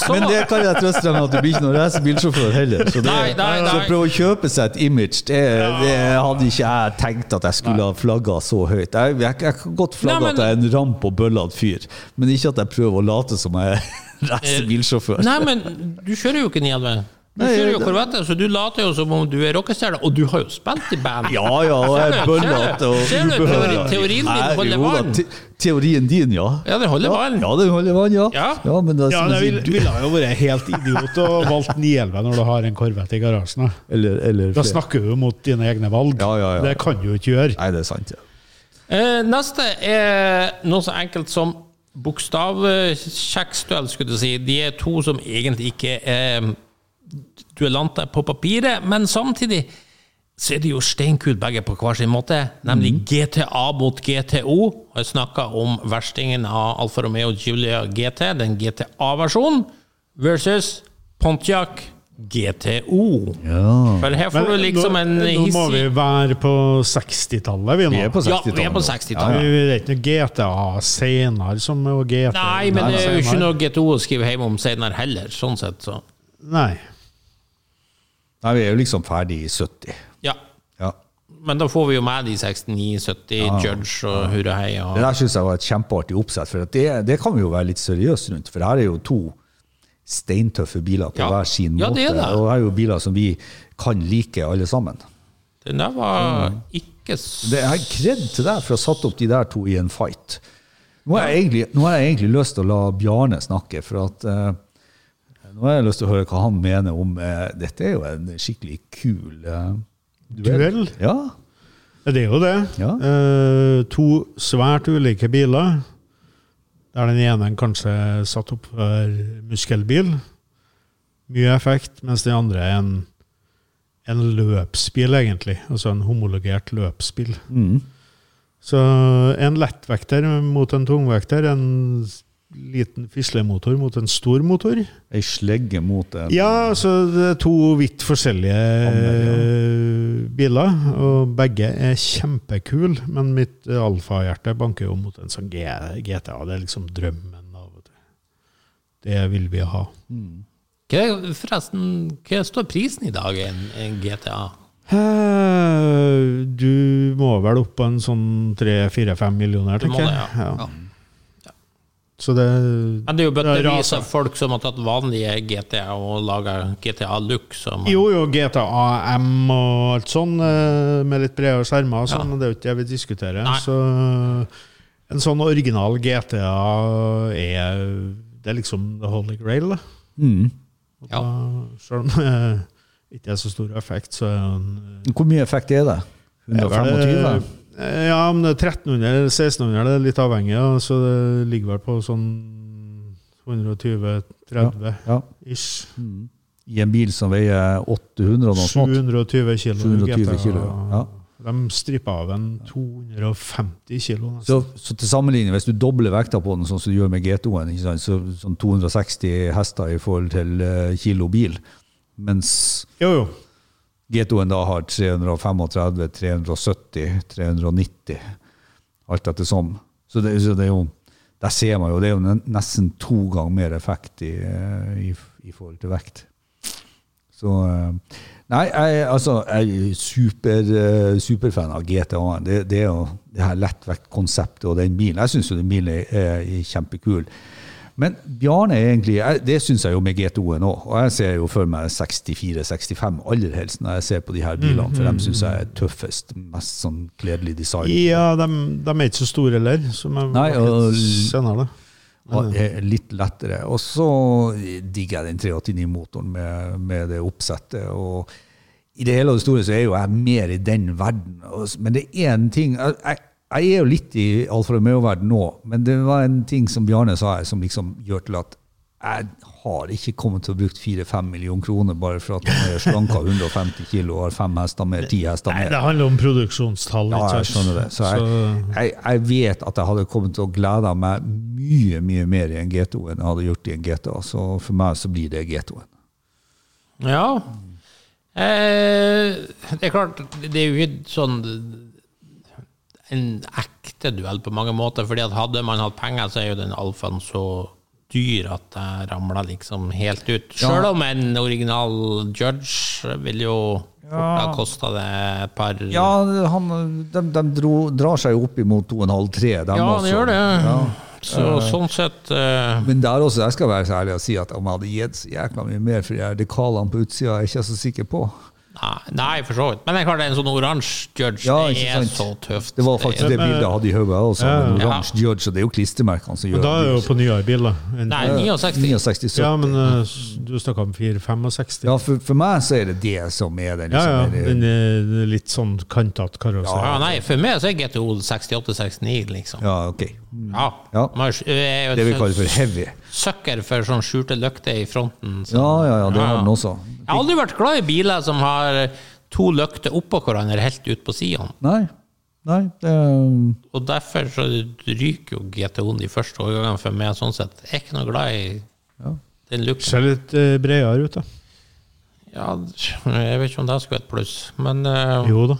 Så, Men det kan jeg trøste deg med at du blir ikke noen racerbilsjåfør heller. Så, det, Nei, nei, nei. så prøve å kjøpe seg et image, det, det hadde ikke jeg tenkt at jeg skulle ha flagga så høyt. Jeg, jeg, jeg kan godt flagge Nei, men- at jeg er en ramp og bøllete fyr, men ikke at jeg prøver å late som jeg er racerbilsjåfør. Nei, men du kjører jo ikke 911. Du kjører jo det- Corvette, så du later jo som om du er rockestjerne, og du har jo spilt i band. Ja ja, og jeg er Ser du? bøllete og Ser du? Teori- teorien din holder jo da, vann. te- Teorien din, ja. Ja, det holder vann. Ja, det holder vann, ja. Ja. men det Ja, som det ville du- ville jo vært helt idiot å valgt 911 når du har en Corvette i garasjen. Eller, eller Da snakker du mot dine egne valg. Ja, ja, ja. Det kan du jo ikke gjøre. Nei, det er sant, ja. Eh, neste er noe så enkelt som bokstavkjeksduell, skulle du si. De er to som egentlig ikke er duellanter på papiret, men samtidig så er de jo steinkulle begge på hver sin måte, nemlig GTA mot GTO. Og jeg snakka om verstingen av Alfa Romeo Julia GT, den GTA-versjonen, versus Pontiac GTO. ja. For her får du liksom en hissig nå må vi være på 60-tallet, vi nå. Vi er på 60-tallet. vi er på. 60-tallet. Vi vet ikke noe GTA senere som er GTA. Nei, men det er jo ikke noe GTO å skrive hjemme om senere heller, sånn sett, så. Nei. Nei, vi er jo liksom ferdig i 70. Ja. Ja. Men da får vi jo med de 69, 70, Judge og Hurraheia. Og... Det der syns jeg var et kjempeartig oppsett, for det, det kan vi jo være litt seriøse rundt. For her er jo to steintøffe biler på Ja. hver sin Ja, måte. det er det. Og her er jo biler som vi kan like, alle sammen. Den der var ikke Det er kred til deg for å ha satt opp de der to i en fight. Nå har jeg egentlig, nå har jeg egentlig lyst til å la Bjarne snakke, for at eh, nå har jeg lyst til å høre hva han mener om eh, Dette er jo en skikkelig kul eh, Duell? Ja. Det er jo det. Ja. Eh, to svært ulike biler. Der den ene kanskje satt opp for muskelbil. Mye effekt, mens den andre er en, en løpsbil, egentlig. Altså en homologert løpsbil. Mm. Så en lettvekter mot en tungvekter. En liten fislemotor mot en stor motor. Ei slegge mot en Ja, altså det er to vidt forskjellige ja. biler, og begge er kjempekule, men mitt eh, alfahjerte banker jo mot en sånn G GTA. Det er liksom drømmen av. Det vil vi ha. Hva, forresten, hva står prisen i dag i en, en GTA? Eh, Du må vel opp på en sånn 3-4-5 millioner, tenker det, Ja. ja. Så det Men det er jo bøttevis av folk som har tatt vanlige GTA og laga GTA Look. Som Jo, jo, GTA M og alt sånn, eh, med litt bredere skjermer og sånn, Ja. men det er jo ikke det vi diskuterer. Nei. Så en sånn original GTA er Det er liksom the holy grail, da. Mm. Ja. da Selv om det ikke er så stor effekt, så er den Hvor mye effekt er det? Det er vel, 125? Eh, Ja, om det er 1300 eller 1600, det er litt avhengig. Ja. Så det ligger vel på sånn 120-30 Ja. ish. Mm. I en bil som veier 800 og noe smått? 720 kilo. 720 kilo, ja. De stripper av en 250 kilo. Så, så til sammenligning, hvis du dobler vekta på den, sånn som du gjør med GTO-en, så sånn 260 hester i forhold til eh, kilo bil, mens Jo, jo. GTO-en da har 335, 370, 390, alt etter som. Så det, så det er jo, der ser man jo, det er jo nesten to ganger mer effekt i, eh, i, i forhold til vekt. Så eh, Nei, jeg, altså, jeg er super, eh, superfan av GTA. Det, det er jo det her lettvektkonseptet og den bilen. Jeg syns jo den bilen er, er kjempekul. Men Bjarne er egentlig, det syns jeg jo med GTO-en òg. Og jeg ser jo for meg 64-65 aller helst når jeg ser på de her bilene, for dem syns jeg er tøffest. Mest sånn kledelig design. Ja, de, de er ikke så store heller, som jeg Nei, og- senere. Og er litt lettere. Og så digger jeg den 389-motoren med, med det oppsettet. og I det hele og det store så er jo jeg mer i den verden. Men det er én ting jeg, jeg, jeg er jo litt i Alfa Romeo-verden nå, men det var en ting som Bjarne sa her, som liksom gjør til at jeg har ikke kommet til å bruke 4-5 millioner kroner bare for at han er slanka 150 kilo og har fem hester mer, ti hester Nei, mer. det handler om produksjonstall. Ja, jeg skjønner det. Så jeg, jeg, jeg vet at jeg hadde kommet til å glede meg mye mye mer i en GTO enn jeg hadde gjort i en GTA. Så for meg så blir det GTO-en. Ja. Eh, det er klart, det er jo ikke sånn en ekte duell på mange måter, fordi at hadde man hatt penger, så er jo den alfaen så dyr at det ramler liksom helt ut. Selv om en original Judge vil jo fort ha kosta det et par Ja, han, de, de dro, drar seg jo opp imot 2,5-3. Ja, det gjør det. Ja. Så sånn sett uh, Men der også, jeg skal være så ærlig og si at om jeg hadde gitt så jækla mye mer for de dekalene på utsida, er jeg ikke så sikker på. Nei, for så vidt. Men det er klart det er en sånn oransje Judge. Ja, det er sant. så tøft. Det var faktisk det det bildet jeg hadde i hodet også, ja, en ja. oransje Judge, og det er jo klistremerkene som gjør Men da er det jo på nyere bil, da. Nei, 69. 69 Ja, men eh, du snakka om 465. Ja, for, for meg så er det det som er den. Ja, Liksom, ja. ja. det- Den er litt sånn kantete karosseri. Ja, nei, for meg så er GTO 68-69, liksom. ja, ok. Ja. Ja. Er Det vi kaller for heavy. Sucker for sånn skjulte lykter i fronten. så- Ja, ja, ja, det har den også. Jeg har aldri vært glad i biler som har to lykter oppå hverandre helt ut på sidene. Nei, nei, det Og derfor så ryker jo GTO-en de første årgangene for meg. sånn sett. Jeg er ikke noe glad i den lukten. Ser litt uh, bredere ut, da. Ja, jeg vet ikke om det skulle vært et pluss, men uh, Jo da.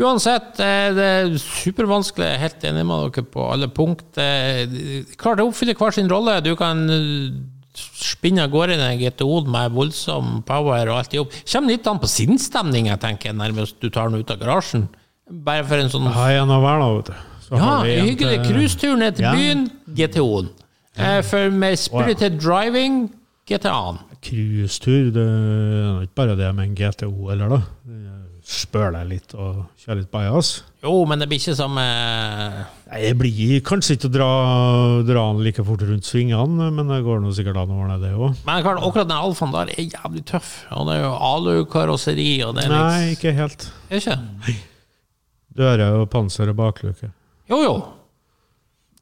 Uansett, eh, det er supervanskelig. Jeg er helt enig med dere på alle punkt. Eh, Klart det oppfyller hver sin rolle. Du kan eh, spinne av gårde en GTO-en med voldsom power og alt i jobb. Kommer litt an på sinnsstemninga, tenker jeg, nærmest du tar den ut av garasjen. Bare for en sånn en av hver, da, vet du. Så Ja, hyggelig cruisetur ned til Ja. byen, GTO-en. For med spirited driving, GTA-en. Cruisetur, det er ikke bare det med en GTO eller da. Spør deg litt og kjøre litt bajas. Jo, men det blir ikke som eh, Nei, Det blir kanskje ikke å dra, dra den like fort rundt svingene, men det går nå sikkert an å ordne det òg. Men Karl, akkurat den alfaen der er jævlig tøff. Og det er jo alu-karosseri og det er Nei, liksom ikke helt. Er Nei. ikke? Dører og panser og bakluke. Jo, jo.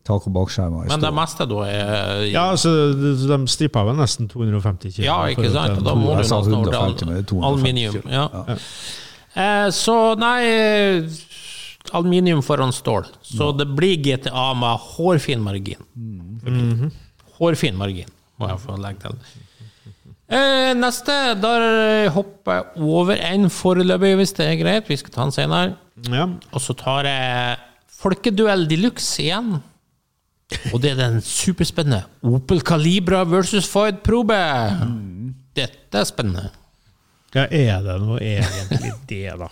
tak- og bakskjermer. Men det meste da er Ja, altså, de stripper vel nesten 250 kg. Ja, ikke sant? da må du nesten over 150, men det er til aluminium. Ja. Ja. Eh, så nei Aluminium foran stål. Så det blir GTA med hårfin margin. Mm. Hårfin margin, må jeg få legge til. Eh, neste, der hopper jeg over en foreløpig, hvis det er greit. Vi skal ta den senere. Ja. Og så tar jeg Folkeduell de luxe igjen. Og det er den superspennende Opel Calibra versus Ford Probe. Dette er spennende. Ja, er det nå egentlig det, da?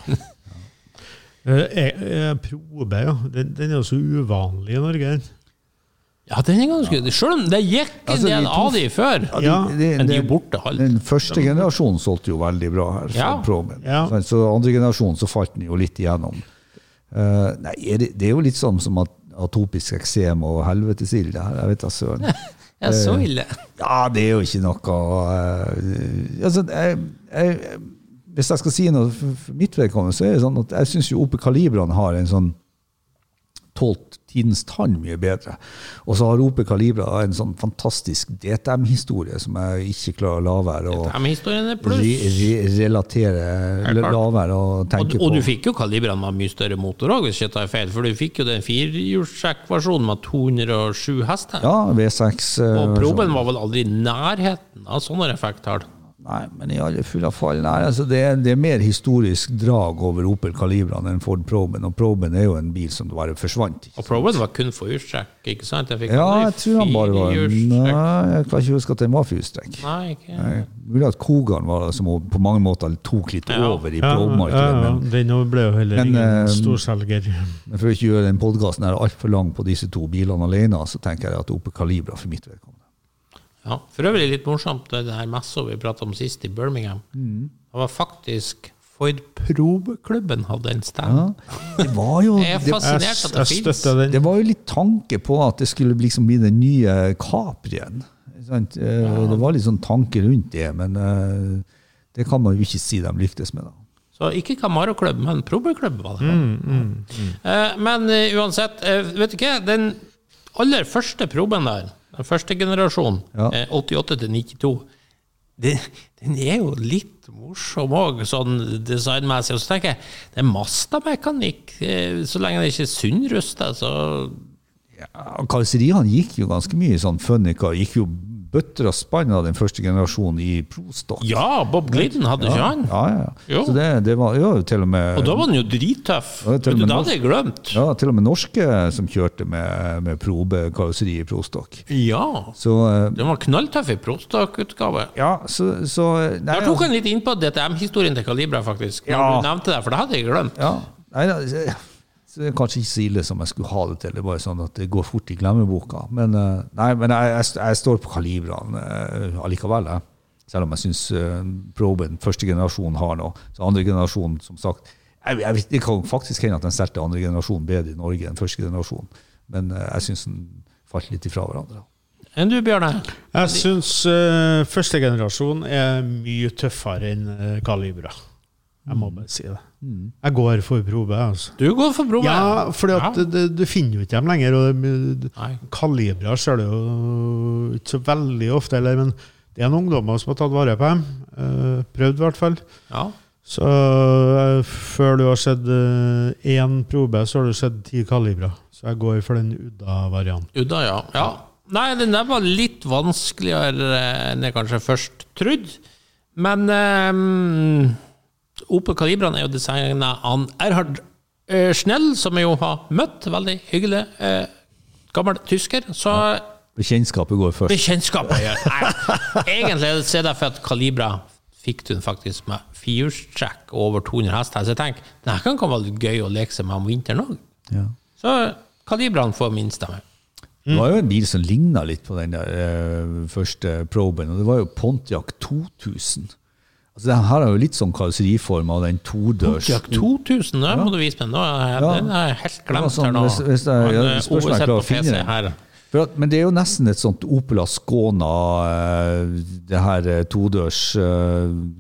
Eh, eh, eh, Probe, ja. Den, den er jo så uvanlig i Norge. den. Ja, den er ganske Selv om det gikk en Altså, del de av de før, Ja, men de er borte alt. Den første generasjonen solgte jo veldig bra her. Ja. Proben. Ja. Så andre generasjon så falt den jo litt igjennom. Uh, nei, er det, det er jo litt sånn som at atopisk eksem og helvetesild. det Jeg vet da søren. Ja, så ille. Ja, det er jo ikke noe uh, altså, jeg, jeg, Hvis jeg skal si noe for, mitt vedkommende, så er det sånn at jeg syns Opel Kalibraen har en sånn tålt tidens tann mye bedre. Og så har Opel Calibra en sånn fantastisk DTM-historie som jeg ikke klarer å la være å re, re, relatere. La være å Og, på. og du fikk jo kalibrene med mye større motor òg, hvis jeg tar feil. For du fikk jo den firehjulstrekkversjonen med 207 hester. Ja, V6. eh, Og proben var vel aldri i nærheten av sånne effekttall. Nei, men i alle fulle fall nei, altså det, er, det er mer historisk drag over Opel Calibraen enn Ford Proben. Og Proben er jo en bil som bare forsvant. Og proben var kun for hjulstrekk, ikke sant? Jeg fikk Ja, jeg tror han bare var. Nei, jeg kan ikke huske at den var for ikke Mulig at Kogan var som på mange måter tok litt Ja. over i Ja, Probe-markedet. ja, ja, den ble jo heller Men, ingen eh, storselger. men for å ikke gjøre den podkasten altfor lang på disse to bilene alene, så tenker jeg at Opel Calibra for mitt vedkommende. Ja, for øvrig litt morsomt, det her messa vi prata om sist i Birmingham. Mm. Det var faktisk Ford Probe-klubben hadde en stand. Ja, det var jo Jeg er fascinert at det fins. det var jo litt tanke på at det skulle liksom bli den nye Caprien. Sant? Ja. Det var litt sånn tanke rundt det, men eh, det kan man jo ikke si de lyktes med. da. Så ikke Camaro-klubb, men Probe-klubb var det. Mm, Eh, men eh, uansett, eh, vet du hva? Den aller første Proben der, den første generasjonen, Ja. eh, 88 til 92, Den, den er jo litt morsom òg, sånn designmessig. Og så tenker jeg, det er Mazda-mekanikk. eh, Så lenge det ikke er sunnrusta, så Ja, Karosseriene gikk jo ganske mye sånn funnika. Gikk jo bøtter og spann av den første generasjonen i Prostock. Ja, Bob Glidden hadde ikke han? Ja, ja, ja. Så det, det var jo til og med Og da var den jo drittøff. Ja, det hadde jeg glemt. ja, til og med norske som kjørte med, med probe-karosseri i Prostock. Ja. Så uh, Den var knalltøff i prostock-utgave. ja, så, så nei, tok han litt innpå DTM-historien til Calibra, faktisk. Når Ja. du nevnte det, for det hadde jeg glemt. Ja, nei, det er kanskje ikke så ille som jeg skulle ha det til. Det er bare sånn at det går fort i glemmeboka. Men, eh, nei, men jeg, jeg, jeg står på kalibrene eh, allikevel. Jeg. Selv om jeg syns Proben, første generasjon, har noe. Så andre generasjon, som sagt jeg, jeg, Det kan faktisk hende at den solgte andre generasjon bedre i Norge enn første generasjon. Men eh, jeg syns den falt litt ifra hverandre. Enn du, Bjørne? Jeg syns uh, første generasjon er mye tøffere enn uh, Calibra. Jeg må bare si det. Jeg går for probe. altså. Du går for Probe. Ja, for Ja. du finner jo ikke dem lenger. og. Kalibra ser du jo ikke så veldig ofte, eller, men det er noen ungdommer som har tatt vare på dem. Eh, prøvd, i hvert fall. Ja. Så eh, før du har sett eh, én probe, så har du sett ti kalibra. Så jeg går for den Udda-varianten. Udda, ja. ja. Nei, den der var litt vanskeligere enn jeg kanskje først trodde. Men um, Opel Calibraen er jo designa av Erhard eh, Schnell, som jeg jo har møtt. Veldig hyggelig. eh, gammel tysker. Så Bekjentskapet går først. bekjentskapet gjør Nei, Egentlig er det for at Calibra fikk du den faktisk med firehjulstrekk over 200 hester. Så jeg tenker denne her kan være litt gøy å leke seg med om vinteren òg. Ja. Så Calibraen får min stemme. Det var jo en bil som ligna litt på den der eh, første Proben, og det var jo Pontiac 2000. Altså, den her er jo litt sånn karosseriform av den todørs Pontiac 2000, det må du vise meg. Nå Ja. Den er jeg helt glemt sånn, her nå. hvis- hvis jeg- ja, spørsmålet er jeg klarer å finne den. her. At, men det er jo nesten et sånt Opel Ascona, eh, det her eh, todørs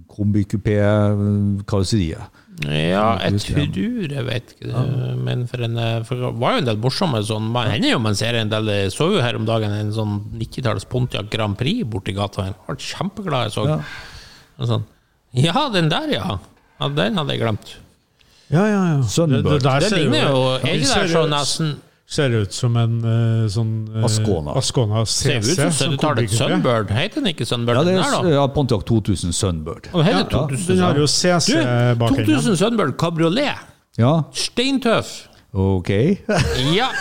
kombikupé-karosseriet. Ja, jeg jeg. tror jeg vet ikke det. Men for, en, eh, for det var jo en del morsomme sånn Man hender jo man ser en del Jeg så jo her om dagen en sånn 90-talls Pontiac Grand Prix borti gata her. Ble kjempeglad jeg så. Ja. Sånn. Ja, den der, ja. ja. Den hadde jeg glemt. Ja, ja, ja. Sunbird. Det, Det det ligner jo Ja, Er det ikke det ser ut- nesten Ser ut som en uh, sånn uh, Ascona. Ascona Ser ut som som du tar det Sunbird. Heter den ikke Sunbird, Ja, det den er der, da? ja, Pontiac 2000 Sunbird. Og Ja, 2000 den har jo Du, CC bak enden. 2000 Sunbird kabriolet. Ja, Steintøff. Ok. Ja.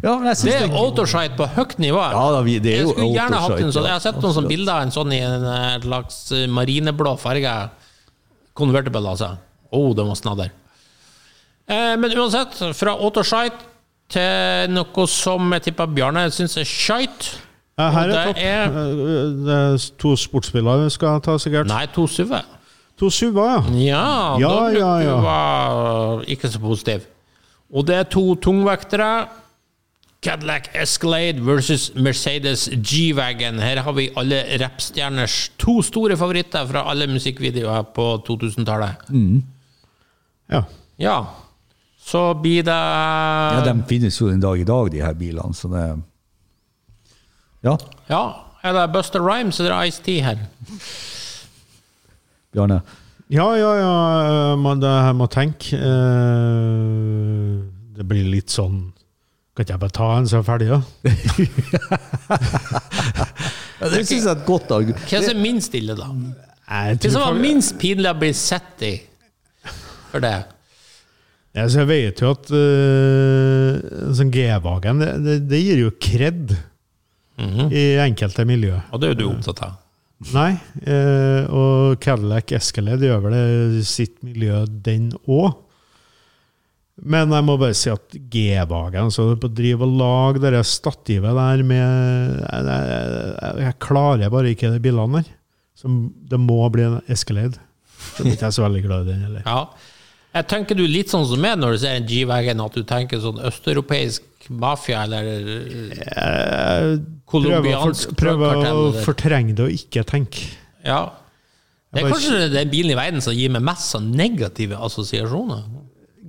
Ja, men jeg Det er autoshite på høyt nivå. Ja, da, vi- det er jeg skulle gjerne hatt en sånn. Jeg har sett noen sånne bilder av en sånn i en eh, slags eh, marineblå farge. Convertible, altså. Å, oh, den var snadder. Eh, men uansett, fra autoshite til noe som jeg tipper Bjarne syns er shite. Her er det topp. er- Eh, Det er to sportsbiler vi skal ta, sikkert. Nei, to SUV-er. To SUV-er, ja. Ja, Ja, da ja, ja. var ikke så positiv. Og det er to tungvektere. Cadillac Escalade versus Mercedes G-Wagon. Her har vi alle rappstjerners to store favoritter fra alle musikkvideoer på 2000-tallet. ja. Ja. Så blir det Ja, de finnes jo en dag i dag, de her bilene, så det Ja, Ja, er det Buster Rhymes eller Ice-T her? Bjarne. Ja, ja, ja. Man, det her må tenke. Eh, det blir litt sånn Kan ikke jeg bare ta en, så er jeg ferdig, da? Ja, det syns jeg er et godt argument. Hva som er minst ille, da? Hva som var minst pinlig å bli sett i for det? Ja, så jeg vet jo at uh, sånn G-Wagen, det, det, det gir jo kred i enkelte miljø. Og det er jo du opptatt av. Nei, eh, og Cadillac Escalade gjør vel det sitt miljø, den òg. Men jeg må bare si at G-Wagen så på å drive og lag det stativet der med jeg, jeg, jeg klarer bare ikke de bilene der. Så det må bli en Escalade. Så blir jeg så veldig glad i den heller. Ja. Jeg tenker du litt sånn som meg når du ser en G-Wagon, at du tenker sånn østeuropeisk mafia eller Jeg Colombiansk prøver å, prøver å fortrenge det og ikke tenke. Ja. Det er kanskje den bilen i verden som gir meg mest sånn negative assosiasjoner.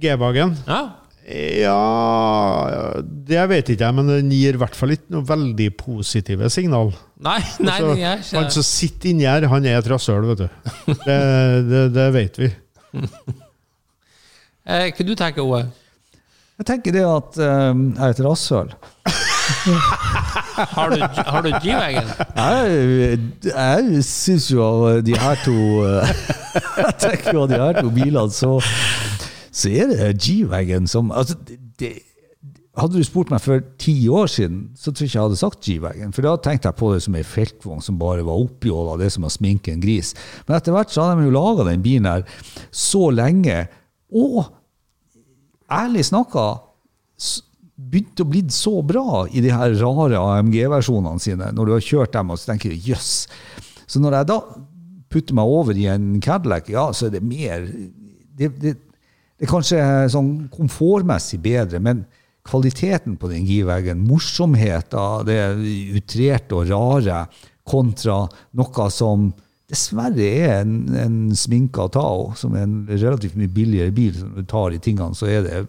G-Wagen Ja. Ja Det vet ikke jeg, men den gir i hvert fall ikke noe veldig positive signal. Nei, nei, Altså, det er han som sitter inni her, han er et rasshøl, vet du. Det, det, det vet vi. eh, Hva du tenker Oe? Jeg tenker det at um, jeg er et rasshøl. Har du, har du G-Wagon? Jeg, jeg syns jo av de her to eh, Jeg tenker jo av de her to bilene, så, så er det G-Wagon som altså, det, Hadde du spurt meg for ti år siden, så tror jeg ikke jeg hadde sagt G-Wagon. For da tenkte jeg på det som ei feltvogn som bare var oppjåla, det som å sminke en gris. Men etter hvert så hadde de jo laga den bilen her så lenge. Og ærlig snakka begynte å bli så bra i de her rare AMG-versjonene sine. Når du har kjørt dem, og så tenker du jøss. Så når jeg da putter meg over i en Cadillac, ja, så er det mer Det, det, det er kanskje sånn komfortmessig bedre, men kvaliteten på den G-Wagen, morsomheten, det utrerte og rare, kontra noe som dessverre er en, en sminka Tao, som er en relativt mye billigere bil. som du tar i tingene, så er det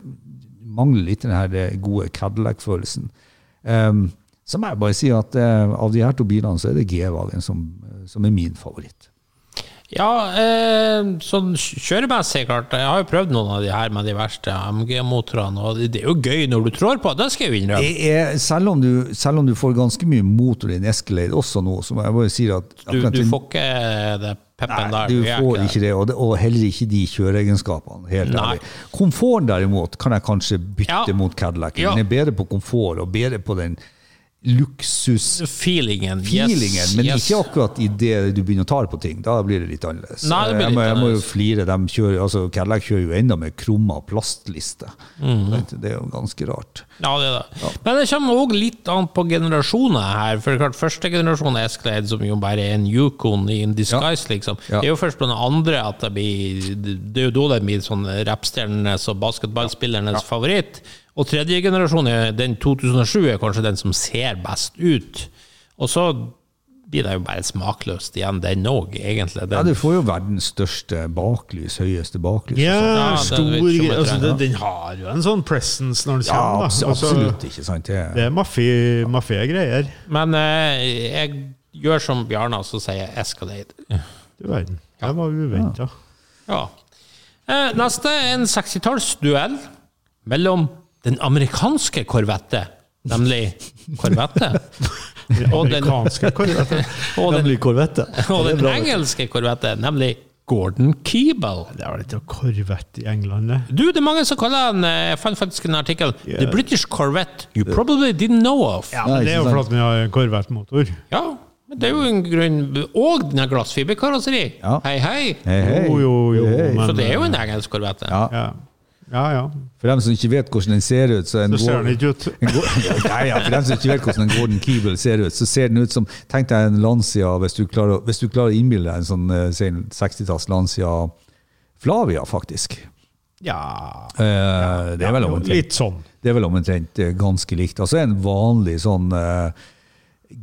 mangler litt den her gode Cadillac-følelsen. Um, så må jeg bare si at uh, av de her to bilene, så er det G-Wagen som, som er min favoritt. Ja, eh, sånn kjøremessig, klart. Jeg har jo prøvd noen av de her med de verste MG-motorene, og det det er jo gøy når du trår på, det skal jeg innrømme. Det er, selv, om du, selv om du får ganske mye motor i en Escalade også nå, så må jeg bare si at Du, du får ikke det peppen Nei, der. du får ikke det, og, det, og heller ikke de kjøreegenskapene. helt ærlig. Komforten derimot kan jeg kanskje bytte Ja. mot Cadillac. Ja. Den er bedre på komfort og bedre på den luksus Feelingen. feelingen, yes, men yes. ikke akkurat idet du begynner å ta på ting. Da blir det litt annerledes. Nei, det blir jeg, må, jeg må jo flire. De kjører, altså, Cadillac kjører jo enda med krumma plastliste. Mhm. Det er jo ganske rart. Ja, det er det. Men det kommer òg litt an på generasjoner her. For det er klart, Første generasjon Escalade, som jo bare er en Yukon i en disguise, liksom. Ja. Det er jo først på den andre at det blir Det er jo da det blir sånn rappstjernenes og basketballspillernes favoritt. Og tredje generasjon, er den 2007, er kanskje den som ser best ut. Og så blir det jo bare smakløst igjen, den òg, egentlig. Ja, Den, Du får jo verdens største baklys, høyeste baklys. Ja, Ja, stor greie. Altså, den, den har jo en sånn presence når den Ja, kommer. abs. Altså, absolutt ikke sant. Det, Det er mafie, mafie greier. Men eh, jeg gjør som Bjarne, så sier jeg Escalade. Du verden. Det var uventa. Ja. Eh, neste er en 60-tallsduell mellom den amerikanske korvette, nemlig Korvette, og den, Amerikanske korvette. og den, Nemlig korvette. og den engelske korvette, nemlig Gordon Keeble. Det er vel ikke korvett i England, det? Du, det er mange som kaller han eh, Jeg fant faktisk en artikkel Yeah. The British Corvette you probably didn't know of. Ja, men det er jo fordi vi har korvettmotor. Ja, men det er jo en grunn Og den har glassfiberkarosseri. Ja. Hei, hei. Hei, hei. Jo, jo, jo, men- Så det er jo en engelsk korvette. Ja. Ja, ja. ja. For dem som ikke vet hvordan den ser ut, så en Så ser den ikke ut. en Gordon- ja, ja, ja, for dem som ikke vet hvordan en Gordon Keeble ser ut, så ser den ut som Tenk deg en Lancia, hvis du klarer, hvis du klarer å innbille deg en sånn eh, si en 60-talls Lancia Flavia, faktisk. Ja, Eh, det er vel omtrent litt sånn. Det er vel omtrent eh, ganske likt. Altså en vanlig sånn eh,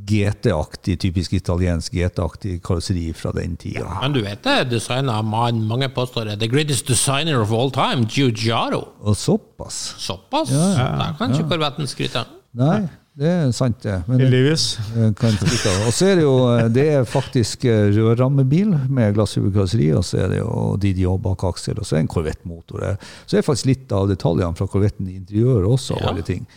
GT-aktig, typisk italiensk GT-aktig karosseri fra den tida. Men du vet det, designet av mannen mange påstår er the greatest designer of all time, Giugiaro. Og såpass. Såpass? Ja, Da kan ikke Corvetten skryte. Nei, det er sant, det. Men det Heldigvis. Og så er det jo Det er faktisk eh, rødrammebil med glassfiberkarosseri, og så er det jo Didio bak aksel, og så er det en Corvette-motor. Så er det faktisk litt av detaljene fra Corvetten i interiøret også, og Ja. alle ting.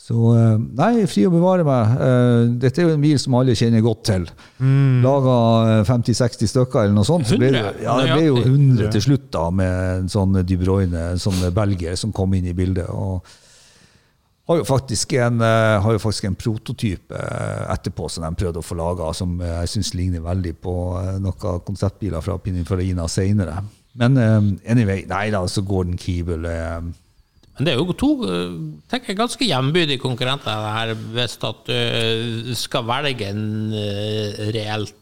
Så eh, nei, fri å bevare meg. Eh, Dette er jo en bil som alle kjenner godt til. Laga eh, 50-60 stykker eller noe sånt. Så ble det, 100? ja, det ble jo Nøyaktig. 100 til slutt, da, med en sånn De Bruyne, en sånn belgier som kom inn i bildet. og har jo faktisk en, eh, har jo faktisk en prototype eh, etterpå som de prøvde å få laga, som eh, jeg syns ligner veldig på eh, noen konseptbiler fra Pininfarina senere. Men eh, anyway, nei da, så Gordon Keeble eh, Men det er jo to eh, tenker jeg, ganske jevnbyrdige konkurrenter her, hvis at du skal velge en eh, reelt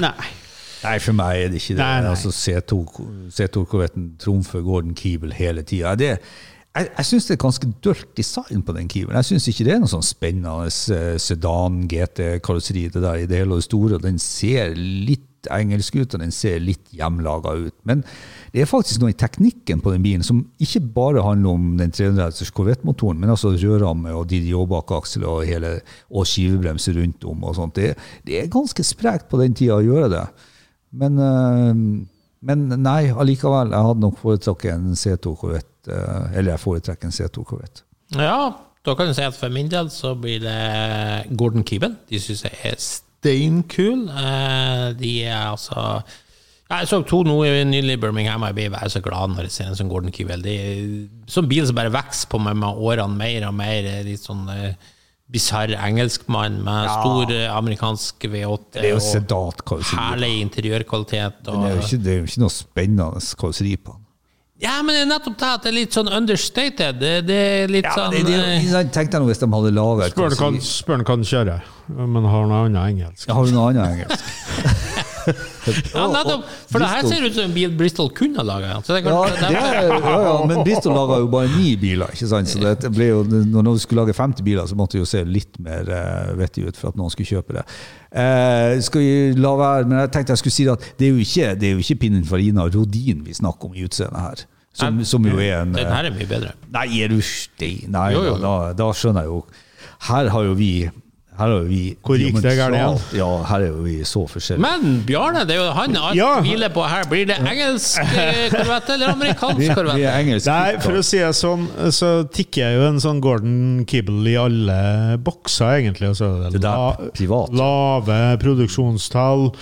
Nei. Nei, for meg er det ikke det. Nei, nei. Altså, C2-korvetten trumfer Gordon Keeble hele tida. Jeg, jeg syns det er ganske dølt design på den Kiwien. Jeg syns ikke det er noe sånn spennende eh, sedan, GT-karosseri det der i det hele og det store. Den ser litt engelsk ut, og den ser litt hjemlaga ut. Men det er faktisk noe i teknikken på den bilen som ikke bare handler om den 300 Corvette-motoren, men altså rødramme og DDO-bakaksel og, hele, og skivebremse rundt om. og sånt. Det, det er ganske sprekt på den tida å gjøre det. Men, eh, men nei, allikevel. Jeg hadde nok foretrukket en C2 Corvette. eh, Eller jeg foretrekker en C2 Corvette. Ja, da kan du si at for min del så blir det Gordon Keeble. De syns jeg er steinkul. Eh, De er altså Jeg så to nå nylig i Birmingham, jeg blir så glad når jeg ser en sånn Gordon Keeble. Sånn bil som bare vokser på meg med årene mer og mer. Litt sånn uh, bisarr engelskmann med stor eh, amerikansk V8 Det er jo og sedatkarosseri. herlig interiørkvalitet. Det er jo ikke, det er jo ikke noe spennende karosseri på den. ja, men det er nettopp det at det er litt sånn understated. Det, det er litt Ja, sånn det, det, eh, jeg tenkte nå hvis de hadde laga Spør han kan, han kan kjøre, men har noe annet engelsk. Jeg har noe annet engelsk. Ja, nettopp. For det her ser ut som en bil Bristol kunne ha laga. Så det Ja, ja, ja, men Bristol laga jo bare ni biler. ikke sant? Så det ble jo, når du skulle lage 50 biler, så måtte det jo se litt mer uh, vettig ut for at noen skulle kjøpe det. Uh, skal vi la være, men jeg tenkte jeg skulle si at det er jo ikke, det er jo ikke Pininfarina Rodin vi snakker om i utseendet her. Som, som jo er en Den eh, her er mye bedre. Nei, er du stein? Nei, Jo, jo, jo. Da, da skjønner jeg jo. Her har jo vi her er jo vi Hvor gikk det galt igjen? Ja, her er jo vi så forskjellige. Men Bjarne, det er jo han alt Ja. hviler på her. Blir det engelsk korvett eller amerikansk vi er engelsk. Nei, for å si det sånn, så tikker jeg jo en sånn Gordon Kibble i alle bokser, egentlig. Altså, det Det er privat. lave produksjonstall,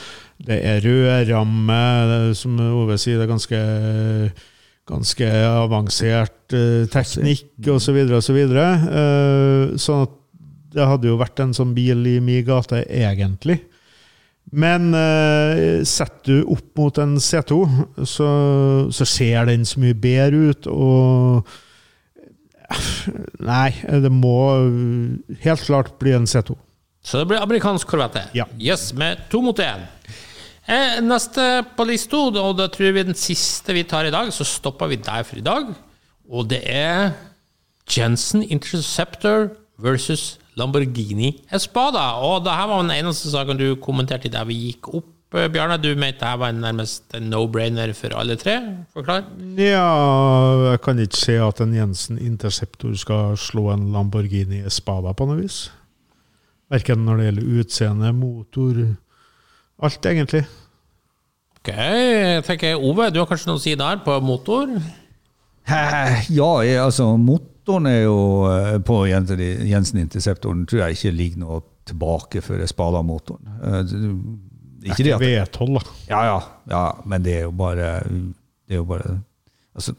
det er rødramme, som Ove sier, det er ganske ganske avansert eh, teknikk osv. så videre sånn at det hadde jo vært en sånn bil i min gate, egentlig. Men eh, setter du opp mot en C2, så, så ser den så mye bedre ut, og Nei, det må helt klart bli en C2. Så det blir amerikansk korvette. Ja. Yes, med to mot én. Eh, neste på lista, og da tror vi den siste vi tar i dag, så stopper vi der for i dag. Og det er Jensen Interceptor versus Lamborghini Espada. Og det her var den eneste saken du kommenterte der vi gikk opp, eh, Bjarne. Du mente det var en nærmest en no-brainer for alle tre? Forklar. Ja, jeg kan ikke se at en Jensen Interceptor skal slå en Lamborghini Espada på noe vis. Verken når det gjelder utseende, motor Alt, egentlig. Ok, jeg tenker Ove, du har kanskje noe å si der på motor? Ja, jeg, altså motoren er jo eh, på Jensen Interceptoren tror jeg ikke ligger noe tilbake for Espada-motoren. Eh, Ikke det at V12, da. Ja, ja, ja, men det er jo bare Det er jo bare Altså,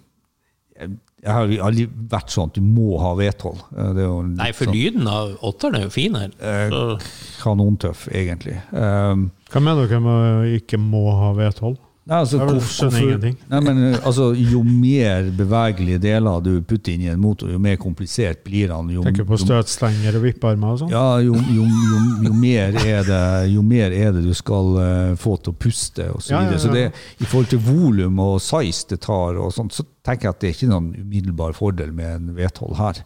jeg, jeg har aldri vært sånn at du må ha V12. Eh, Det er jo Nei, for sånn lyden av åtteren er jo fin her. Eh, Så, kanontøff, egentlig. Um, Hva mener dere med ikke må ha V12? Nei, altså, Jeg hvorfor- skjønner ingenting. Nei, men, altså, jo mer bevegelige deler du putter inn i en motor, jo mer komplisert blir han. Jo, Tenker på støtstenger og vippearmer og sånn? ja, jo, jo, jo, mer er det, jo mer er det du skal uh, få til å puste, og så Ja, ja, videre. Så det, i forhold til volum og size det tar, og sånt, så tenker jeg at det er ikke noen umiddelbar fordel med en V12 her.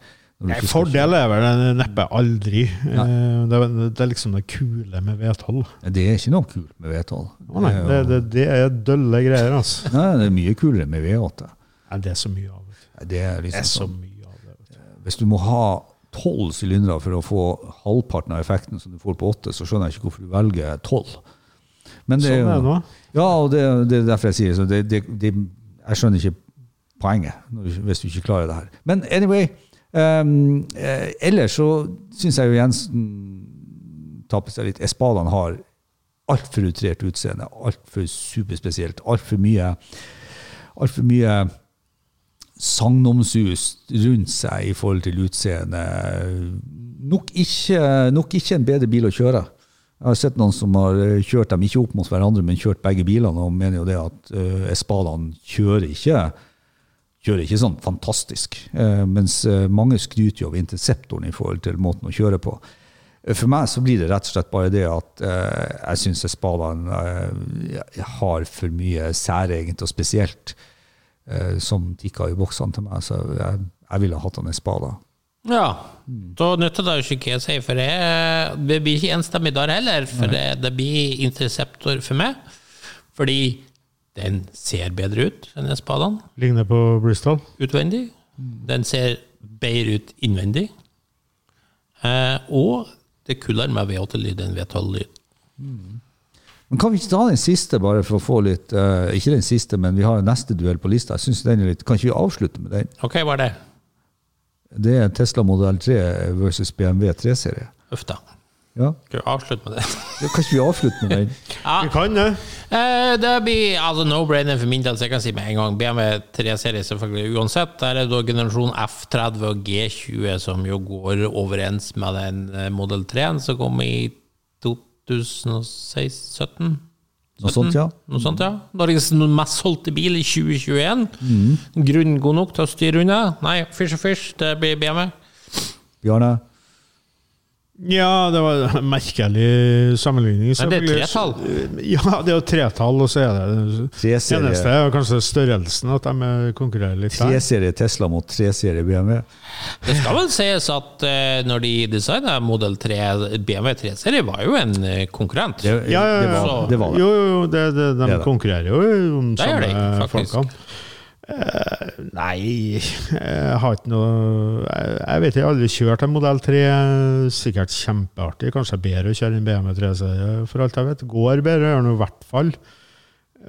Nei, fordel er vel neppe aldri. Eh, Det er, det er liksom det kule med V12. Det er ikke noe kult med V12. Å nei, det, det, det er dølle greier, altså. Nei, det er mye kulere med V8. Nei, det er så mye av det. Det er Det liksom er så sånn, mye av det. du. hvis du må ha tolv sylindere for å få halvparten av effekten som du får på åtte, så skjønner jeg ikke hvorfor du velger tolv. Sånn er det nå. Ja, og det, det er derfor jeg sier så det, det, det, Jeg skjønner ikke poenget hvis du ikke klarer det her. Men anyway, ehm, eh, ellers så syns jeg jo Jensen taper seg litt. Espadaen har altfor utrert utseende, altfor superspesielt, altfor mye Altfor mye sagnomsus rundt seg i forhold til utseende. Nok ikke, nok ikke en bedre bil å kjøre. Jeg har sett noen som har eh, kjørt dem ikke opp mot hverandre, men kjørt begge bilene, og mener jo det at uh, Espadaen kjører ikke kjører ikke sånn fantastisk. Eh, mens eh, mange skryter jo av interceptoren i forhold til måten å kjøre på. Eh, For meg så blir det rett og slett bare det at eh, jeg syns Espadaen eh, har for mye særegent og spesielt eh, som tikker i boksene til meg. Så jeg, jeg ville hatt en Espada. ja. Da nytter det jo ikke hva jeg sier, for jeg, det blir ikke enstemmig der heller. For det, det blir interceptor for meg. Fordi den ser bedre ut enn Espadaen Ligner på Bristol. utvendig. Den ser bedre ut innvendig. Eh, og det kuller med V8-lyd enn V12-lyd. Men kan vi ikke ta den siste, bare for å få litt uh, Ikke den siste, men vi har neste duell på lista. Jeg synes den er litt, Kan ikke vi avslutte med den? Ok, hva er det? Det er Tesla Model 3 versus BMW 3-serie. Uff da. Ja. Skal vi avslutte med det? Ja, Kan ikke vi avslutte med den? Ja, Vi kan det. Eh, Det blir altså no-brainer for min del, så jeg kan si med en gang. BMW 3-serie selvfølgelig uansett. Der er det da generasjon F30 og G20 som jo går overens med den modell Model 3-en som kom i 2016-17. Noe sånt, ja. Noe sånt, ja. Norges mest solgte bil i 2021. Grunn god nok til å styre unna? Nei, fysj og fysj, det blir BMW. Bjarne? Ja, det var en merkelig sammenligning. Men det er tretall. Ja, det er jo tretall, og så er det eneste er kanskje størrelsen, at de konkurrerer litt der. Tre serie Tesla mot tre serie BMW. Det skal vel sies at eh, når de designa Model 3, BMW 3-serie var jo en eh, konkurrent. Det, Ja, ja, det, var, det var det. Jo, jo, jo, det, det, de Det er konkurrerer jo om samme folkene. Nei, jeg har ikke noe Jeg, jeg vet ikke, jeg har aldri kjørt en modell 3. Sikkert kjempeartig. Kanskje bedre å kjøre en BMW 3-serie, for alt jeg vet. Går bedre, gjør det i hvert fall.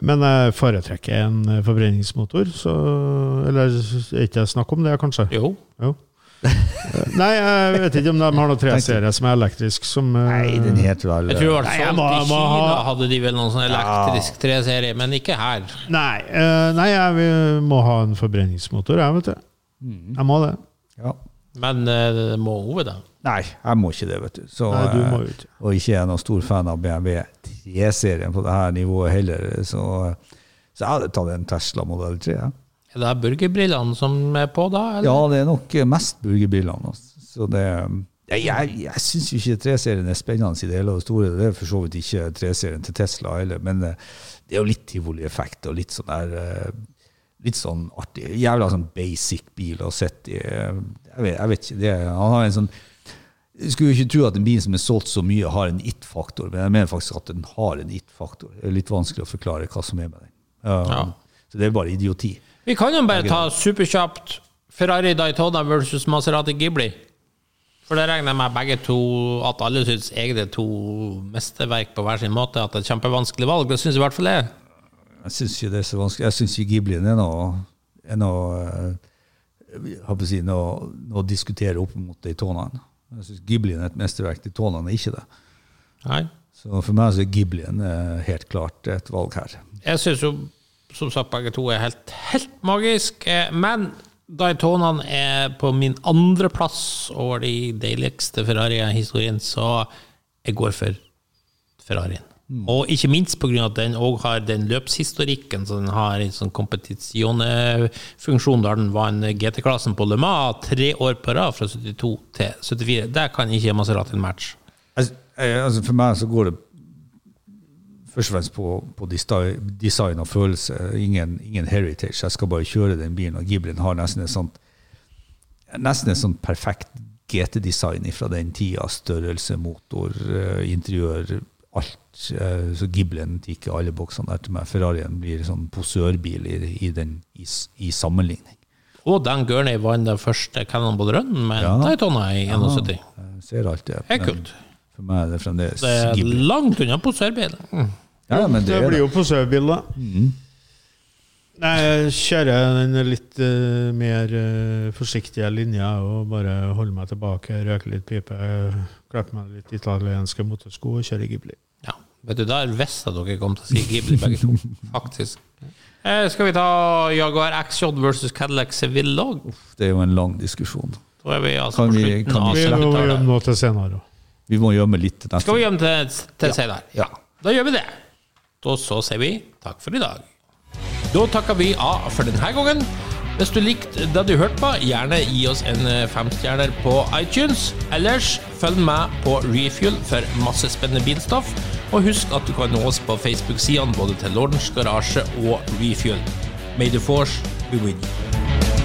Men jeg foretrekker en forbrenningsmotor, så Eller er ikke det snakk om det, kanskje? Jo. Jo. Nei, jeg vet ikke om de har noen 3-serie som er elektrisk, som eh, Nei, den heter vel Jeg tror i hvert fall må- i Kina ha- hadde de vel noen sånn elektrisk 3-serie, men ikke her. Nei, eh, nei jeg vil- må ha en forbrenningsmotor, jeg, vet du. Jeg må det. ja. Men uh, må Ove, da. Nei, jeg må ikke det, vet du. Så, Nei, du må eh, ikke. Og ikke er jeg noen stor fan av BMW 3-serien på dette nivået heller. Så, så jeg hadde tatt en Tesla Model 3. Ja, Er det burgerbrillene som er på da? Eller? ja det er nok mest burgerbrillene. altså. Så det Jeg, jeg, jeg syns jo ikke 3-serien er spennende i det hele og store. Det er for så vidt ikke 3-serien til Tesla heller, men eh, det er jo litt tivolieffekt og litt sånn der eh, Litt sånn artig. Jævla sånn basic bil å sitte i. eh, Jeg vet, jeg vet ikke. Det, han har en sånn jeg skulle jo ikke tro at en bil som er solgt så mye, har en it-faktor, men jeg mener faktisk at den har en it-faktor. Det er litt vanskelig å forklare hva som er med den. Um, Ja. Så det er bare idioti. Vi kan jo bare ta superkjapt Ferrari Daytona versus Maserati Ghibli. For det regner jeg med begge to at alle syns er to mesterverk på hver sin måte. At det er et kjempevanskelig valg. Det syns i hvert fall jeg. Jeg syns ikke det er så vanskelig. Jeg syns Ghiblien er noe, er noe eh, har på å si, noe, noe å diskutere opp mot Daytonaen. Jeg syns Ghiblien er et mesterverk. Daytonaen er ikke det. Nei. Så for meg så er Ghiblien eh, helt klart et valg her. Jeg syns jo som sagt begge to er helt, helt magisk, eh, men Daytonaen er på min andreplass over de deiligste Ferrariene i historien, så jeg går for Ferrarien. Og ikke minst pga. at den òg har den løpshistorikken, så den har en sånn kompetisjonefunksjon der den vant GT-klassen på Le Mans tre år på rad, fra 72 til 74. Der kan ikke Maserati match. Altså, eh, altså for meg så går det først og fremst på, på design og følelse. Ingen, ingen heritage. Jeg skal bare kjøre den bilen. Og Giblin har nesten et sånt nesten et sånt perfekt GT-design fra den tida. Størrelse, motor, eh, interiør, alt. Eh, Så Giblin tikker alle boksene der til meg. Ferrarien blir sånn posørbil i, i, den, i, i sammenligning. Og Dan Gurney vant den første Cannonball Run med Ja. Daytona i 71. Jeg ser alt det. Det er kult. For meg er det fremdeles Det er langt unna posørbil. Mm. Ja, men det, Det blir jo posørbil, da. Nei, jeg kjører den litt uh, mer uh, forsiktige linja og bare holder meg tilbake, røker litt pipe, klipper meg litt italienske motorsko og kjører Ghibli. Ja, vet du, Der visste jeg dere kom til å si Ghibli, begge to. Faktisk. Eh, skal vi ta Jaguar XJ versus Cadillac Seville òg? det er jo en lang diskusjon. Da er vi altså Kan på vi- slutten kan av vi- Vi må 70-tallet. gjøre noe til senere. Vi må gjemme litt til neste Skal vi gjemme til, til senere? Ja. Da gjør vi det. Og så sier vi takk for i dag. Da takker vi av for denne gangen. Hvis du likte det du hørte på, gjerne gi oss en eh, femstjerner på iTunes. Ellers følg med på Refuel for masse spennende bilstoff. Og husk at du kan nå oss på Facebook-sidene både til Lordens Garasje og Refuel. May the force be with you.